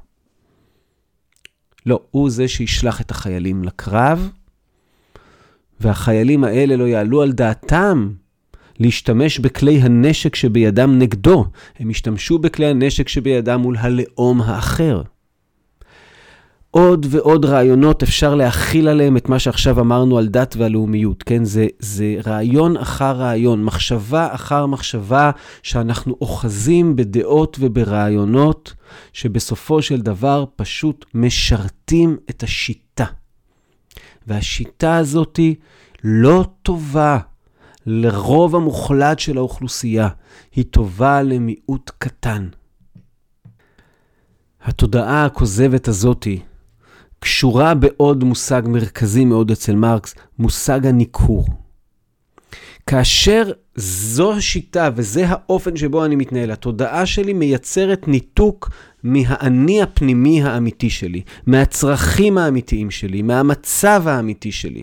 לא, הוא זה שישלח את החיילים לקרב, והחיילים האלה לא יעלו על דעתם להשתמש בכלי הנשק שבידם נגדו. הם ישתמשו בכלי הנשק שבידם מול הלאום האחר. עוד ועוד רעיונות אפשר להכיל עליהם את מה שעכשיו אמרנו על דת והלאומיות, כן? זה, זה רעיון אחר רעיון, מחשבה אחר מחשבה, שאנחנו אוחזים בדעות וברעיונות, שבסופו של דבר פשוט משרתים את השיטה. והשיטה הזאת לא טובה לרוב המוחלט של האוכלוסייה, היא טובה למיעוט קטן. התודעה הכוזבת הזאתי קשורה בעוד מושג מרכזי מאוד אצל מרקס, מושג הניכור. כאשר זו השיטה וזה האופן שבו אני מתנהל, התודעה שלי מייצרת ניתוק מהאני הפנימי האמיתי שלי, מהצרכים האמיתיים שלי, מהמצב האמיתי שלי.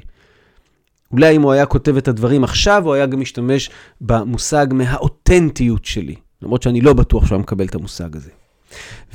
אולי אם הוא היה כותב את הדברים עכשיו, הוא היה גם משתמש במושג מהאותנטיות שלי, למרות שאני לא בטוח שהוא מקבל את המושג הזה.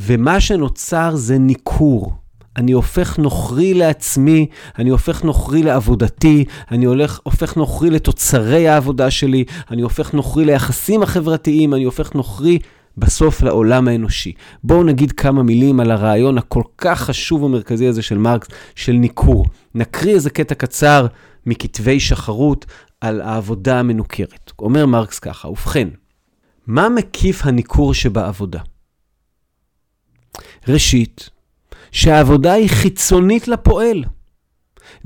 ומה שנוצר זה ניכור. אני הופך נוכרי לעצמי, אני הופך נוכרי לעבודתי, אני הולך, הופך נוכרי לתוצרי העבודה שלי, אני הופך נוכרי ליחסים החברתיים, אני הופך נוכרי בסוף לעולם האנושי. בואו נגיד כמה מילים על הרעיון הכל כך חשוב ומרכזי הזה של מרקס, של ניכור. נקריא איזה קטע קצר מכתבי שחרות על העבודה המנוכרת. אומר מרקס ככה, ובכן, מה מקיף הניכור שבעבודה? ראשית, שהעבודה היא חיצונית לפועל.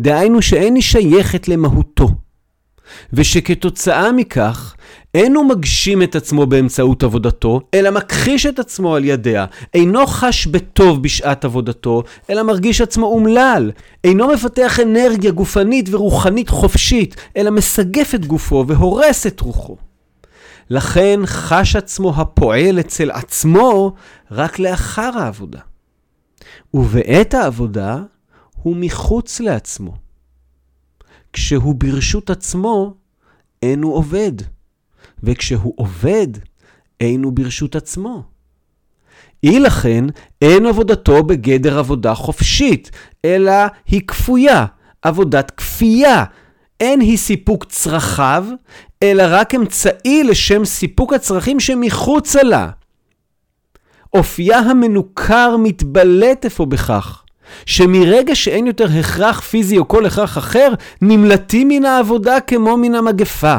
דהיינו שאין היא שייכת למהותו, ושכתוצאה מכך אין הוא מגשים את עצמו באמצעות עבודתו, אלא מכחיש את עצמו על ידיה. אינו חש בטוב בשעת עבודתו, אלא מרגיש עצמו אומלל. אינו מפתח אנרגיה גופנית ורוחנית חופשית, אלא מסגף את גופו והורס את רוחו. לכן חש עצמו הפועל אצל עצמו רק לאחר העבודה. ובעת העבודה הוא מחוץ לעצמו. כשהוא ברשות עצמו, אין הוא עובד. וכשהוא עובד, אין הוא ברשות עצמו. אי לכן, אין עבודתו בגדר עבודה חופשית, אלא היא כפויה, עבודת כפייה. אין היא סיפוק צרכיו, אלא רק אמצעי לשם סיפוק הצרכים שמחוצה לה. אופייה המנוכר מתבלט אפוא בכך, שמרגע שאין יותר הכרח פיזי או כל הכרח אחר, נמלטים מן העבודה כמו מן המגפה.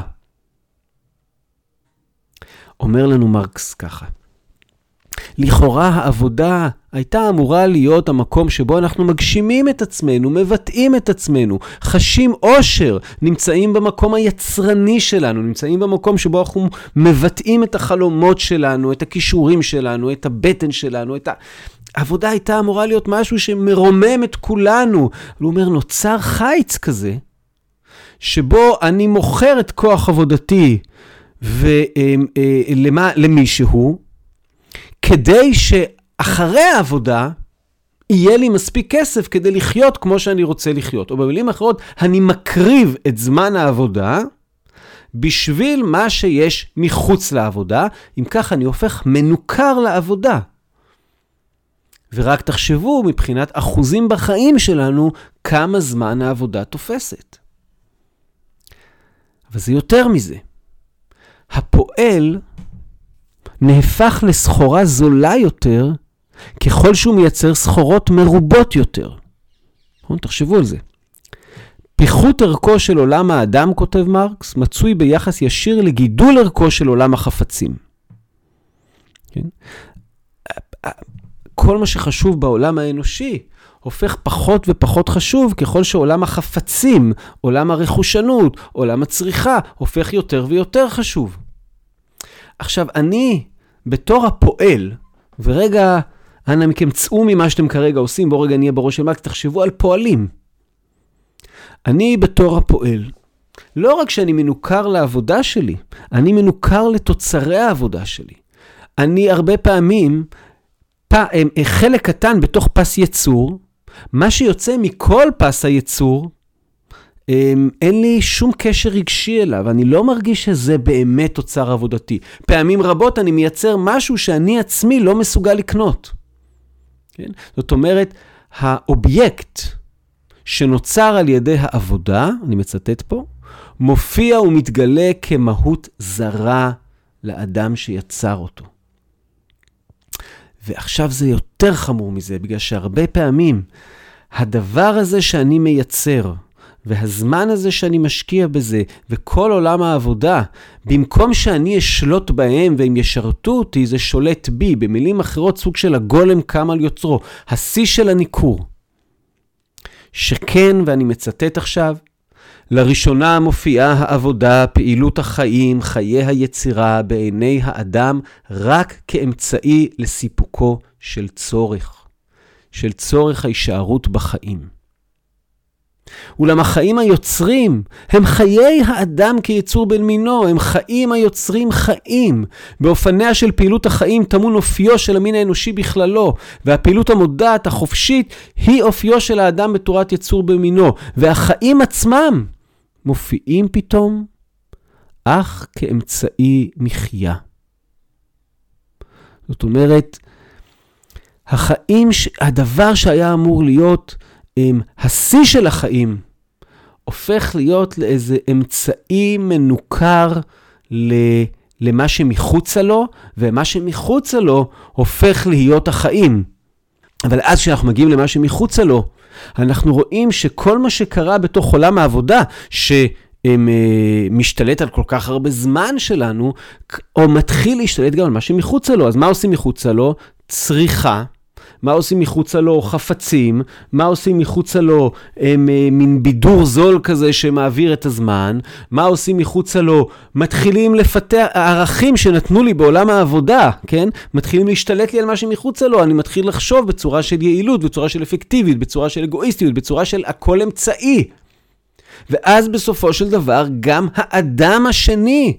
אומר לנו מרקס ככה, לכאורה העבודה הייתה אמורה להיות המקום שבו אנחנו מגשימים את עצמנו, מבטאים את עצמנו, חשים אושר, נמצאים במקום היצרני שלנו, נמצאים במקום שבו אנחנו מבטאים את החלומות שלנו, את הכישורים שלנו, את הבטן שלנו, את ה... העבודה הייתה אמורה להיות משהו שמרומם את כולנו. הוא אומר, נוצר חיץ כזה, שבו אני מוכר את כוח עבודתי ולמישהו, כדי שאחרי העבודה יהיה לי מספיק כסף כדי לחיות כמו שאני רוצה לחיות. או במילים אחרות, אני מקריב את זמן העבודה בשביל מה שיש מחוץ לעבודה. אם כך, אני הופך מנוכר לעבודה. ורק תחשבו מבחינת אחוזים בחיים שלנו, כמה זמן העבודה תופסת. אבל זה יותר מזה. הפועל נהפך לסחורה זולה יותר ככל שהוא מייצר סחורות מרובות יותר. נכון? תחשבו על זה. פיחות ערכו של עולם האדם, כותב מרקס, מצוי ביחס ישיר לגידול ערכו של עולם החפצים. כן? כל מה שחשוב בעולם האנושי הופך פחות ופחות חשוב ככל שעולם החפצים, עולם הרכושנות, עולם הצריכה, הופך יותר ויותר חשוב. עכשיו, אני, בתור הפועל, ורגע, אנא מכם, צאו ממה שאתם כרגע עושים, בואו רגע נהיה בראש של מקס, תחשבו על פועלים. אני בתור הפועל, לא רק שאני מנוכר לעבודה שלי, אני מנוכר לתוצרי העבודה שלי. אני הרבה פעמים, חלק קטן בתוך פס יצור, מה שיוצא מכל פס היצור, אין לי שום קשר רגשי אליו, אני לא מרגיש שזה באמת תוצר עבודתי. פעמים רבות אני מייצר משהו שאני עצמי לא מסוגל לקנות. כן? זאת אומרת, האובייקט שנוצר על ידי העבודה, אני מצטט פה, מופיע ומתגלה כמהות זרה לאדם שיצר אותו. ועכשיו זה יותר חמור מזה, בגלל שהרבה פעמים הדבר הזה שאני מייצר, והזמן הזה שאני משקיע בזה, וכל עולם העבודה, במקום שאני אשלוט בהם והם ישרתו אותי, זה שולט בי. במילים אחרות, סוג של הגולם קם על יוצרו, השיא של הניכור. שכן, ואני מצטט עכשיו, לראשונה מופיעה העבודה, פעילות החיים, חיי היצירה בעיני האדם רק כאמצעי לסיפוקו של צורך, של צורך ההישארות בחיים. אולם החיים היוצרים הם חיי האדם כיצור בן מינו, הם חיים היוצרים חיים. באופניה של פעילות החיים טמון אופיו של המין האנושי בכללו, והפעילות המודעת, החופשית, היא אופיו של האדם בתורת יצור במינו, והחיים עצמם מופיעים פתאום אך כאמצעי מחיה. זאת אומרת, החיים, הדבר שהיה אמור להיות השיא של החיים הופך להיות לאיזה אמצעי מנוכר ל... למה שמחוצה לו, ומה שמחוצה לו הופך להיות החיים. אבל אז כשאנחנו מגיעים למה שמחוצה לו, אנחנו רואים שכל מה שקרה בתוך עולם העבודה, שמשתלט על כל כך הרבה זמן שלנו, או מתחיל להשתלט גם על מה שמחוצה לו. אז מה עושים מחוצה לו? צריכה. מה עושים מחוצה לו חפצים, מה עושים מחוצה לו אה, מין בידור זול כזה שמעביר את הזמן, מה עושים מחוצה לו, מתחילים לפתח, הערכים שנתנו לי בעולם העבודה, כן? מתחילים להשתלט לי על מה שמחוצה לו, אני מתחיל לחשוב בצורה של יעילות, בצורה של אפקטיביות, בצורה של אגואיסטיות, בצורה של הכל אמצעי. ואז בסופו של דבר גם האדם השני,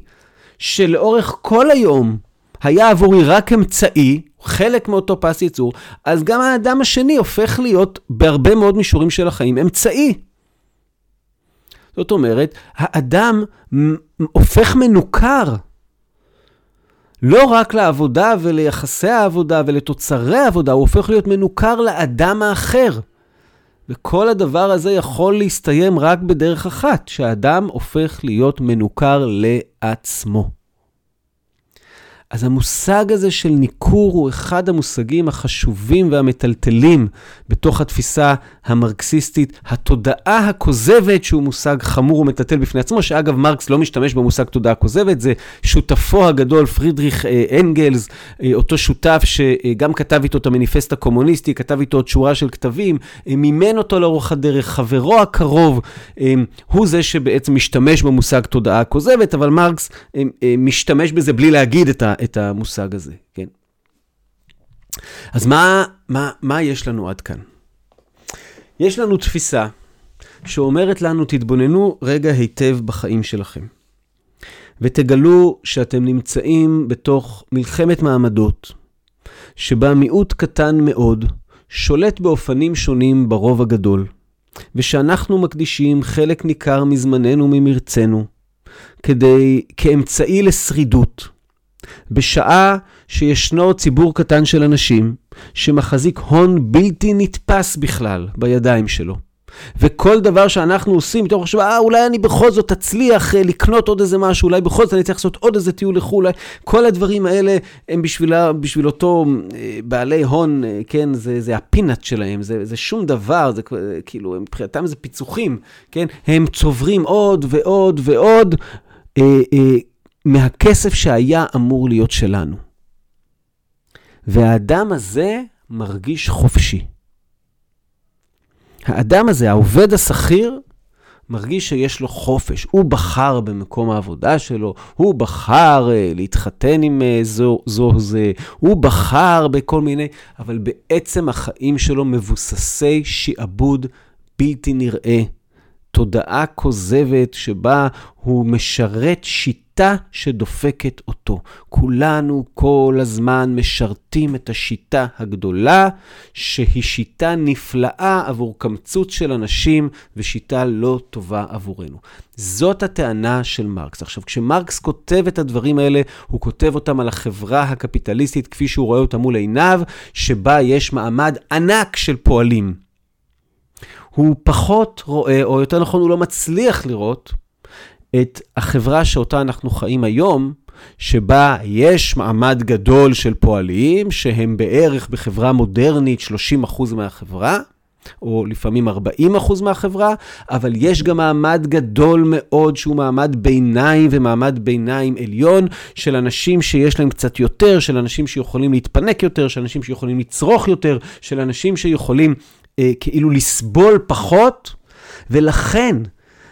שלאורך כל היום היה עבורי רק אמצעי, חלק מאותו פס ייצור, אז גם האדם השני הופך להיות, בהרבה מאוד מישורים של החיים, אמצעי. זאת אומרת, האדם הופך מנוכר. לא רק לעבודה וליחסי העבודה ולתוצרי העבודה, הוא הופך להיות מנוכר לאדם האחר. וכל הדבר הזה יכול להסתיים רק בדרך אחת, שהאדם הופך להיות מנוכר לעצמו. אז המושג הזה של ניכור הוא אחד המושגים החשובים והמטלטלים בתוך התפיסה המרקסיסטית. התודעה הכוזבת, שהוא מושג חמור ומטלטל בפני עצמו, שאגב, מרקס לא משתמש במושג תודעה כוזבת, זה שותפו הגדול, פרידריך אה, אנגלס, אה, אותו שותף שגם כתב איתו את המניפסט הקומוניסטי, כתב איתו עוד שורה של כתבים, אה, מימן אותו לאורך הדרך, חברו הקרוב, הוא זה שבעצם משתמש במושג תודעה כוזבת, אבל מרקס משתמש בזה בלי להגיד את ה... את המושג הזה, כן? אז מה, מה, מה יש לנו עד כאן? יש לנו תפיסה שאומרת לנו, תתבוננו רגע היטב בחיים שלכם, ותגלו שאתם נמצאים בתוך מלחמת מעמדות, שבה מיעוט קטן מאוד שולט באופנים שונים ברוב הגדול, ושאנחנו מקדישים חלק ניכר מזמננו ממרצנו, כדי, כאמצעי לשרידות, בשעה שישנו ציבור קטן של אנשים שמחזיק הון בלתי נתפס בכלל בידיים שלו. וכל דבר שאנחנו עושים מתוך חשיבה, אה, אולי אני בכל זאת אצליח אה, לקנות עוד איזה משהו, אולי בכל זאת אני צריך לעשות עוד איזה טיול לחו"ל, כל הדברים האלה הם בשבילה, בשביל אותו אה, בעלי הון, אה, כן, זה, זה הפינאט שלהם, זה, זה שום דבר, זה כאילו, מבחינתם זה פיצוחים, כן, הם צוברים עוד ועוד ועוד. אה, אה, מהכסף שהיה אמור להיות שלנו. והאדם הזה מרגיש חופשי. האדם הזה, העובד השכיר, מרגיש שיש לו חופש. הוא בחר במקום העבודה שלו, הוא בחר uh, להתחתן עם uh, זו, זו זה, הוא בחר בכל מיני, אבל בעצם החיים שלו מבוססי שעבוד בלתי נראה תודעה כוזבת שבה הוא משרת שיטה שדופקת אותו. כולנו כל הזמן משרתים את השיטה הגדולה, שהיא שיטה נפלאה עבור קמצוץ של אנשים ושיטה לא טובה עבורנו. זאת הטענה של מרקס. עכשיו, כשמרקס כותב את הדברים האלה, הוא כותב אותם על החברה הקפיטליסטית כפי שהוא רואה אותה מול עיניו, שבה יש מעמד ענק של פועלים. הוא פחות רואה, או יותר נכון, הוא לא מצליח לראות את החברה שאותה אנחנו חיים היום, שבה יש מעמד גדול של פועלים, שהם בערך בחברה מודרנית 30% מהחברה, או לפעמים 40% מהחברה, אבל יש גם מעמד גדול מאוד שהוא מעמד ביניים ומעמד ביניים עליון של אנשים שיש להם קצת יותר, של אנשים שיכולים להתפנק יותר, של אנשים שיכולים לצרוך יותר, של אנשים שיכולים אה, כאילו לסבול פחות, ולכן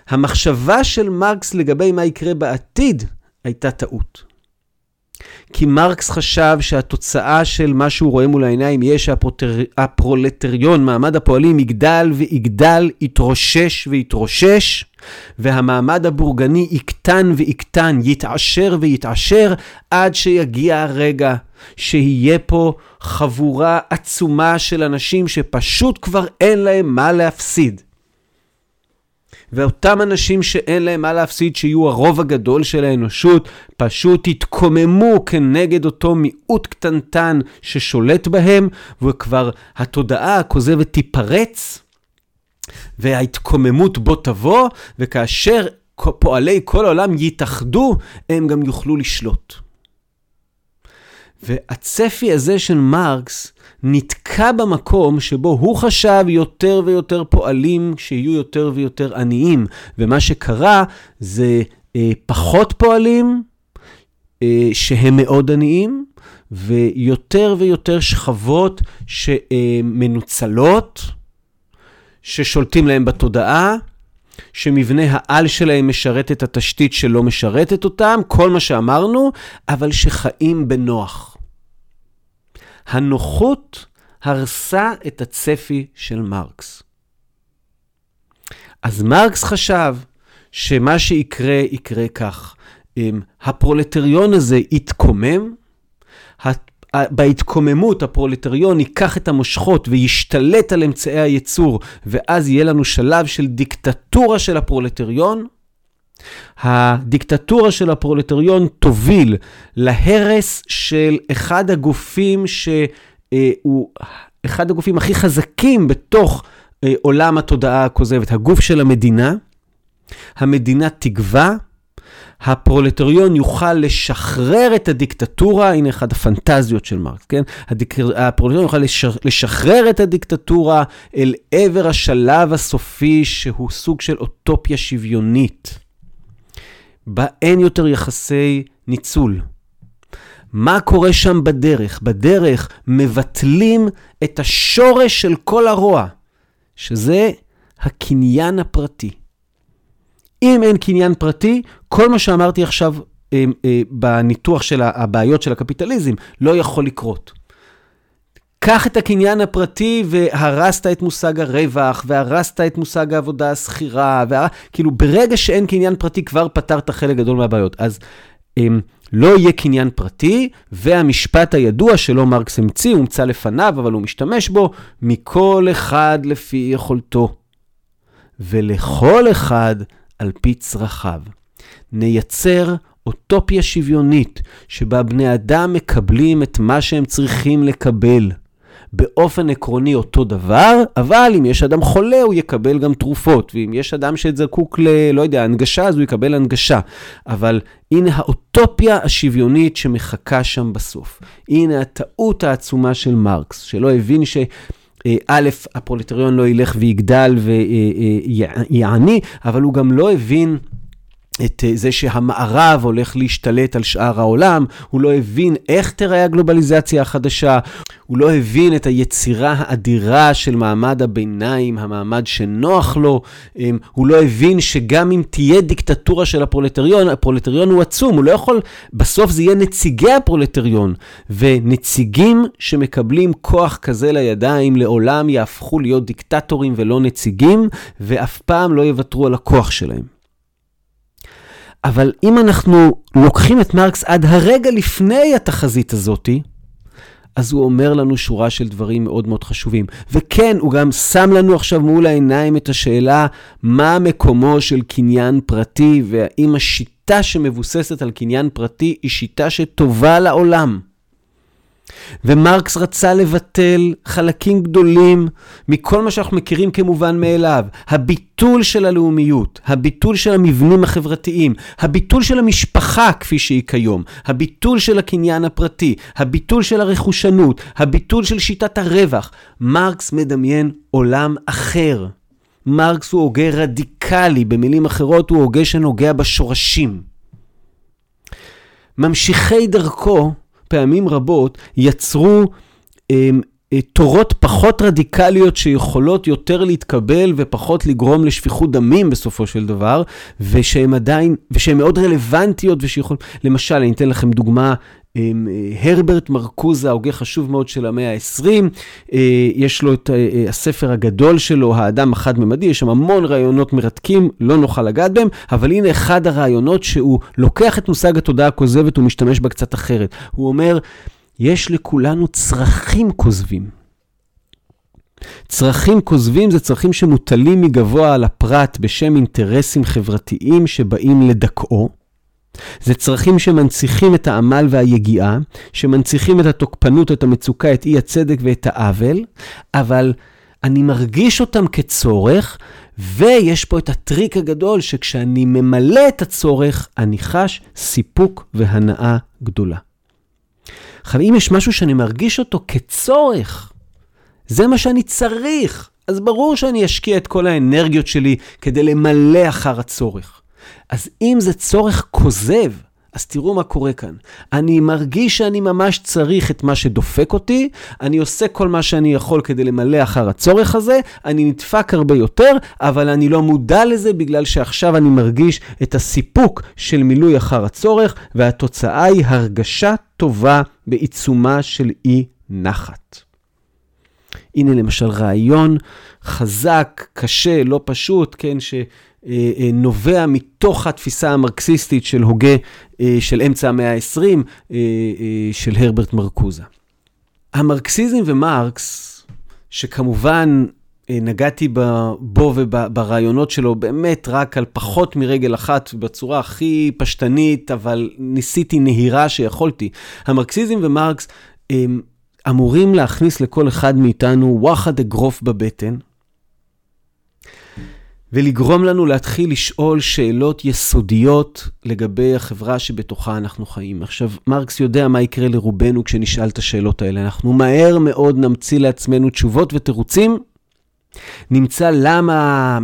המחשבה של מרקס לגבי מה יקרה בעתיד הייתה טעות. כי מרקס חשב שהתוצאה של מה שהוא רואה מול העיניים יהיה שהפרולטריון, מעמד הפועלים, יגדל ויגדל, יתרושש ויתרושש, והמעמד הבורגני יקטן ויקטן, יתעשר ויתעשר, עד שיגיע הרגע שיהיה פה חבורה עצומה של אנשים שפשוט כבר אין להם מה להפסיד. ואותם אנשים שאין להם מה להפסיד, שיהיו הרוב הגדול של האנושות, פשוט יתקוממו כנגד אותו מיעוט קטנטן ששולט בהם, וכבר התודעה הכוזבת תיפרץ, וההתקוממות בו תבוא, וכאשר פועלי כל העולם יתאחדו, הם גם יוכלו לשלוט. והצפי הזה של מרקס נתקע במקום שבו הוא חשב יותר ויותר פועלים שיהיו יותר ויותר עניים. ומה שקרה זה אה, פחות פועלים אה, שהם מאוד עניים, ויותר ויותר שכבות שמנוצלות, ששולטים להם בתודעה. שמבנה העל שלהם משרת את התשתית שלא משרתת אותם, כל מה שאמרנו, אבל שחיים בנוח. הנוחות הרסה את הצפי של מרקס. אז מרקס חשב שמה שיקרה, יקרה כך. הפרולטריון הזה יתקומם, בהתקוממות הפרולטריון ייקח את המושכות וישתלט על אמצעי הייצור, ואז יהיה לנו שלב של דיקטטורה של הפרולטריון. הדיקטטורה של הפרולטריון תוביל להרס של אחד הגופים שהוא אחד הגופים הכי חזקים בתוך אה, עולם התודעה הכוזבת, הגוף של המדינה. המדינה תגווע, הפרולטריון יוכל לשחרר את הדיקטטורה, הנה אחת הפנטזיות של מרקס, כן? הדיק... הפרולטריון יוכל לשחרר, את הדיקטטורה אל עבר השלב הסופי שהוא סוג של אוטופיה שוויונית. בה אין יותר יחסי ניצול. מה קורה שם בדרך? בדרך מבטלים את השורש של כל הרוע, שזה הקניין הפרטי. אם אין קניין פרטי, כל מה שאמרתי עכשיו אה, אה, בניתוח של הבעיות של הקפיטליזם לא יכול לקרות. קח את הקניין הפרטי והרסת את מושג הרווח, והרסת את מושג העבודה השכירה, והר... כאילו ברגע שאין קניין פרטי כבר פתרת חלק גדול מהבעיות. אז אמ, לא יהיה קניין פרטי, והמשפט הידוע שלא מרקס המציא, הומצא לפניו, אבל הוא משתמש בו, מכל אחד לפי יכולתו, ולכל אחד על פי צרכיו. נייצר אוטופיה שוויונית, שבה בני אדם מקבלים את מה שהם צריכים לקבל. באופן עקרוני אותו דבר, אבל אם יש אדם חולה, הוא יקבל גם תרופות, ואם יש אדם שזקוק ל... לא יודע, הנגשה, אז הוא יקבל הנגשה. אבל הנה האוטופיה השוויונית שמחכה שם בסוף. הנה הטעות העצומה של מרקס, שלא הבין ש... א', הפרולטריון לא ילך ויגדל ויעני, אבל הוא גם לא הבין את אה, זה שהמערב הולך להשתלט על שאר העולם, הוא לא הבין איך תראה הגלובליזציה החדשה, הוא לא הבין את היצירה האדירה של מעמד הביניים, המעמד שנוח לו, אמ, הוא לא הבין שגם אם תהיה דיקטטורה של הפרולטריון, הפרולטריון הוא עצום, הוא לא יכול, בסוף זה יהיה נציגי הפרולטריון, ונציגים שמקבלים כוח כזה לידיים לעולם יהפכו להיות דיקטטורים ולא נציגים, ואף פעם לא יוותרו על הכוח שלהם. אבל אם אנחנו לוקחים את מרקס עד הרגע לפני התחזית הזאתי, אז הוא אומר לנו שורה של דברים מאוד מאוד חשובים. וכן, הוא גם שם לנו עכשיו מול העיניים את השאלה מה מקומו של קניין פרטי, והאם השיטה שמבוססת על קניין פרטי היא שיטה שטובה לעולם. ומרקס רצה לבטל חלקים גדולים מכל מה שאנחנו מכירים כמובן מאליו. הביטול של הלאומיות, הביטול של המבנים החברתיים, הביטול של המשפחה כפי שהיא כיום, הביטול של הקניין הפרטי, הביטול של הרכושנות, הביטול של שיטת הרווח. מרקס מדמיין עולם אחר. מרקס הוא הוגה רדיקלי, במילים אחרות הוא הוגה שנוגע בשורשים. ממשיכי דרכו פעמים רבות יצרו הם, אה, תורות פחות רדיקליות שיכולות יותר להתקבל ופחות לגרום לשפיכות דמים בסופו של דבר, ושהן עדיין, ושהן מאוד רלוונטיות ושיכול... למשל, אני אתן לכם דוגמה הרברט מרקוזה, הוגה חשוב מאוד של המאה ה-20, אה, יש לו את אה, הספר הגדול שלו, האדם החד-ממדי, יש שם המון רעיונות מרתקים, לא נוכל לגעת בהם, אבל הנה אחד הרעיונות שהוא לוקח את מושג התודעה הכוזבת ומשתמש בה קצת אחרת. הוא אומר, יש לכולנו צרכים כוזבים. צרכים כוזבים זה צרכים שמוטלים מגבוה על הפרט בשם אינטרסים חברתיים שבאים לדכאו. זה צרכים שמנציחים את העמל והיגיעה, שמנציחים את התוקפנות, את המצוקה, את אי הצדק ואת העוול, אבל אני מרגיש אותם כצורך, ויש פה את הטריק הגדול, שכשאני ממלא את הצורך, אני חש סיפוק והנאה גדולה. עכשיו, אם יש משהו שאני מרגיש אותו כצורך, זה מה שאני צריך, אז ברור שאני אשקיע את כל האנרגיות שלי כדי למלא אחר הצורך. אז אם זה צורך כוזב, אז תראו מה קורה כאן. אני מרגיש שאני ממש צריך את מה שדופק אותי, אני עושה כל מה שאני יכול כדי למלא אחר הצורך הזה, אני נדפק הרבה יותר, אבל אני לא מודע לזה בגלל שעכשיו אני מרגיש את הסיפוק של מילוי אחר הצורך, והתוצאה היא הרגשה טובה בעיצומה של אי נחת. הנה למשל רעיון חזק, קשה, לא פשוט, כן, ש... אה, אה, נובע מתוך התפיסה המרקסיסטית של הוגה אה, של אמצע המאה ה-20, של הרברט מרקוזה. המרקסיזם ומרקס, שכמובן נגעתי בו וברעיונות שלו באמת רק על פחות מרגל אחת, בצורה הכי פשטנית, אבל ניסיתי נהירה שיכולתי. המרקסיזם ומרקס אמורים להכניס לכל אחד מאיתנו וואחד אגרוף בבטן, ולגרום לנו להתחיל לשאול שאלות יסודיות לגבי החברה שבתוכה אנחנו חיים. עכשיו, מרקס יודע מה יקרה לרובנו כשנשאל את השאלות האלה. אנחנו מהר מאוד נמציא לעצמנו תשובות ותירוצים נמצא למה,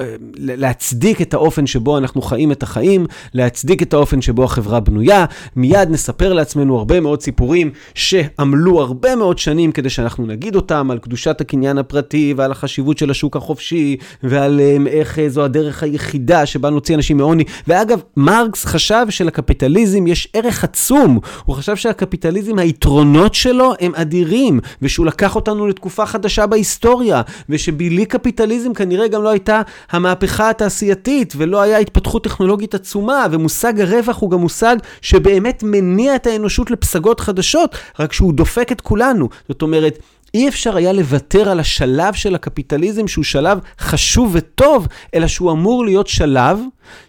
אה, להצדיק את האופן שבו אנחנו חיים את החיים, להצדיק את האופן שבו החברה בנויה. מיד נספר לעצמנו הרבה מאוד סיפורים שעמלו הרבה מאוד שנים כדי שאנחנו נגיד אותם, על קדושת הקניין הפרטי ועל החשיבות של השוק החופשי, ועל אה, איך אה, זו הדרך היחידה שבה נוציא אנשים מעוני. ואגב, מרקס חשב שלקפיטליזם יש ערך עצום. הוא חשב שהקפיטליזם, היתרונות שלו הם אדירים, ושהוא לקח אותנו לתקופה חדשה בהיסטוריה. ושבלי קפיטליזם כנראה גם לא הייתה המהפכה התעשייתית, ולא היה התפתחות טכנולוגית עצומה, ומושג הרווח הוא גם מושג שבאמת מניע את האנושות לפסגות חדשות, רק שהוא דופק את כולנו. זאת אומרת, אי אפשר היה לוותר על השלב של הקפיטליזם שהוא שלב חשוב וטוב, אלא שהוא אמור להיות שלב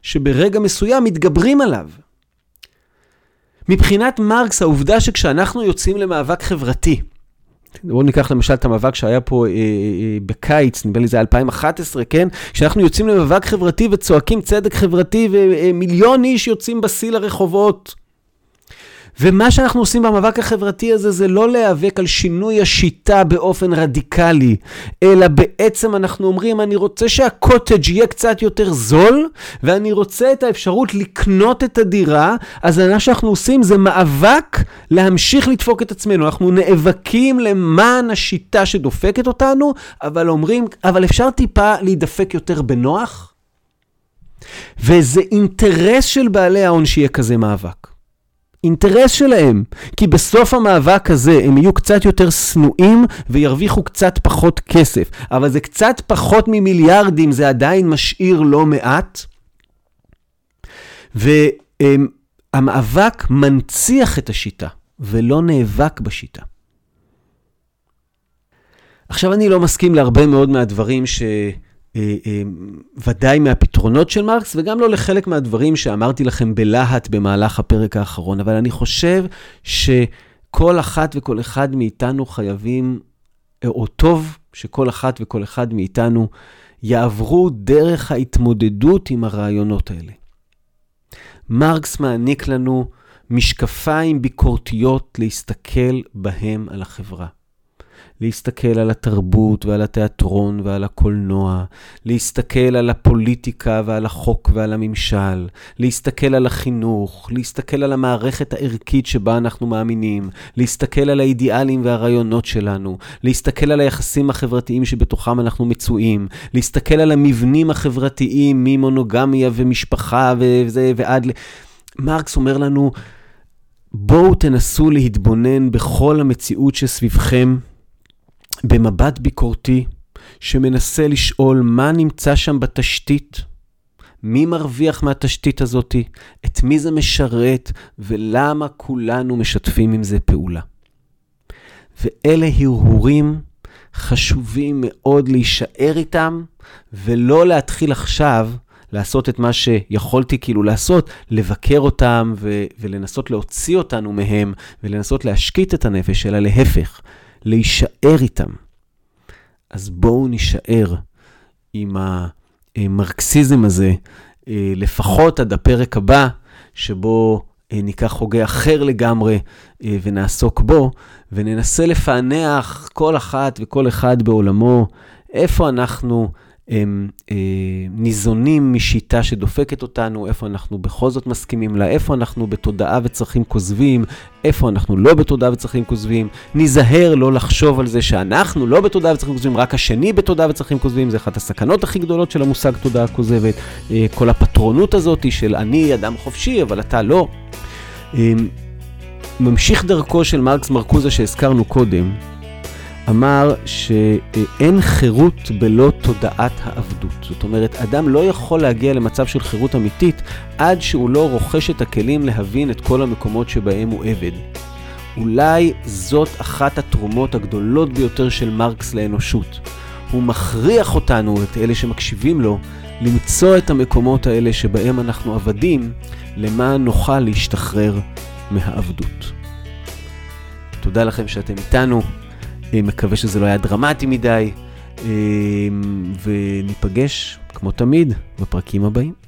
שברגע מסוים מתגברים עליו. מבחינת מרקס, העובדה שכשאנחנו יוצאים למאבק חברתי, בואו ניקח למשל את המאבק שהיה פה אה, אה, אה בקיץ, נדמה לי זה 2011, כן? כשאנחנו יוצאים למאבק חברתי וצועקים צדק חברתי ומיליון איש יוצאים בשיא לרחובות. ומה שאנחנו עושים במאבק החברתי הזה זה לא להיאבק על שינוי השיטה באופן רדיקלי, אלא בעצם אנחנו אומרים, אני רוצה שהקוטג' יהיה קצת יותר זול, ואני רוצה את האפשרות לקנות את הדירה, אז מה שאנחנו עושים זה מאבק להמשיך לדפוק את עצמנו. אנחנו נאבקים למען השיטה שדופקת אותנו, אבל אומרים, אבל אפשר טיפה להידפק יותר בנוח? וזה אינטרס של בעלי ההון שיהיה כזה מאבק. אינטרס שלהם, כי בסוף המאבק הזה הם יהיו קצת יותר שנואים וירוויחו קצת פחות כסף. אבל זה קצת פחות ממיליארדים, זה עדיין משאיר לא מעט. והמאבק מנציח את השיטה, ולא נאבק בשיטה. עכשיו, אני לא מסכים להרבה מאוד מהדברים ש... אה, אה, ודאי מהפתרונות של מרקס, וגם לא לחלק מהדברים שאמרתי לכם בלהט במהלך הפרק האחרון, אבל אני חושב שכל אחת וכל אחד מאיתנו חייבים, או טוב שכל אחת וכל אחד מאיתנו יעברו דרך ההתמודדות עם הרעיונות האלה. מרקס מעניק לנו משקפיים ביקורתיות להסתכל בהם על החברה. להסתכל על התרבות ועל התיאטרון ועל הקולנוע, להסתכל על הפוליטיקה ועל החוק ועל הממשל, להסתכל על החינוך, להסתכל על המערכת הערכית שבה אנחנו מאמינים, להסתכל על האידיאלים והרעיונות שלנו, להסתכל על היחסים החברתיים שבתוכם אנחנו מצויים, להסתכל על המבנים החברתיים ממונוגמיה ומשפחה וזה ועד ל... מרקס אומר לנו, בואו תנסו להתבונן בכל המציאות שסביבכם במבט ביקורתי שמנסה לשאול מה נמצא שם בתשתית, מי מרוויח מהתשתית הזאת, את מי זה משרת ולמה כולנו משתפים עם זה פעולה. ואלה הרהורים חשובים מאוד להישאר איתם ולא להתחיל עכשיו לעשות את מה שיכולתי כאילו לעשות, לבקר אותם ו- ולנסות להוציא אותנו מהם ולנסות להשקיט את הנפש, אלא להפך, להישאר איתם. אז בואו נישאר עם המרקסיזם הזה, אה, לפחות עד הפרק הבא, שבו אה, ניקח הוגה אחר לגמרי אה, ונעסוק בו, וננסה לפענח כל אחת וכל אחד בעולמו, איפה אנחנו ניזונים משיטה שדופקת אותנו, איפה אנחנו בכל זאת מסכימים לה, איפה אנחנו בתודעה וצרכים כוזבים, איפה אנחנו לא בתודעה וצרכים כוזבים. ניזהר לא לחשוב על זה שאנחנו לא בתודעה וצרכים כוזבים, רק השני בתודעה וצרכים כוזבים, זה אחת הסכנות הכי גדולות של המושג תודעה כוזבת. אה, כל הפטרונות הזאת של אני אדם חופשי, אבל אתה לא. אה, ממשיך דרכו של מרקס מרקוזה שהזכרנו קודם, אמר שאין חירות בלא תודעת העבדות. זאת אומרת, אדם לא יכול להגיע למצב של חירות אמיתית עד שהוא לא רוכש את הכלים להבין את כל המקומות שבהם הוא עבד. אולי זאת אחת התרומות הגדולות ביותר של מרקס לאנושות. הוא מכריח אותנו, את אלה שמקשיבים לו, למצוא את המקומות האלה שבהם אנחנו עבדים, למען נוכל להשתחרר מהעבדות. תודה לכם שאתם איתנו. מקווה שזה לא היה דרמטי מדי, וניפגש, כמו תמיד, בפרקים הבאים.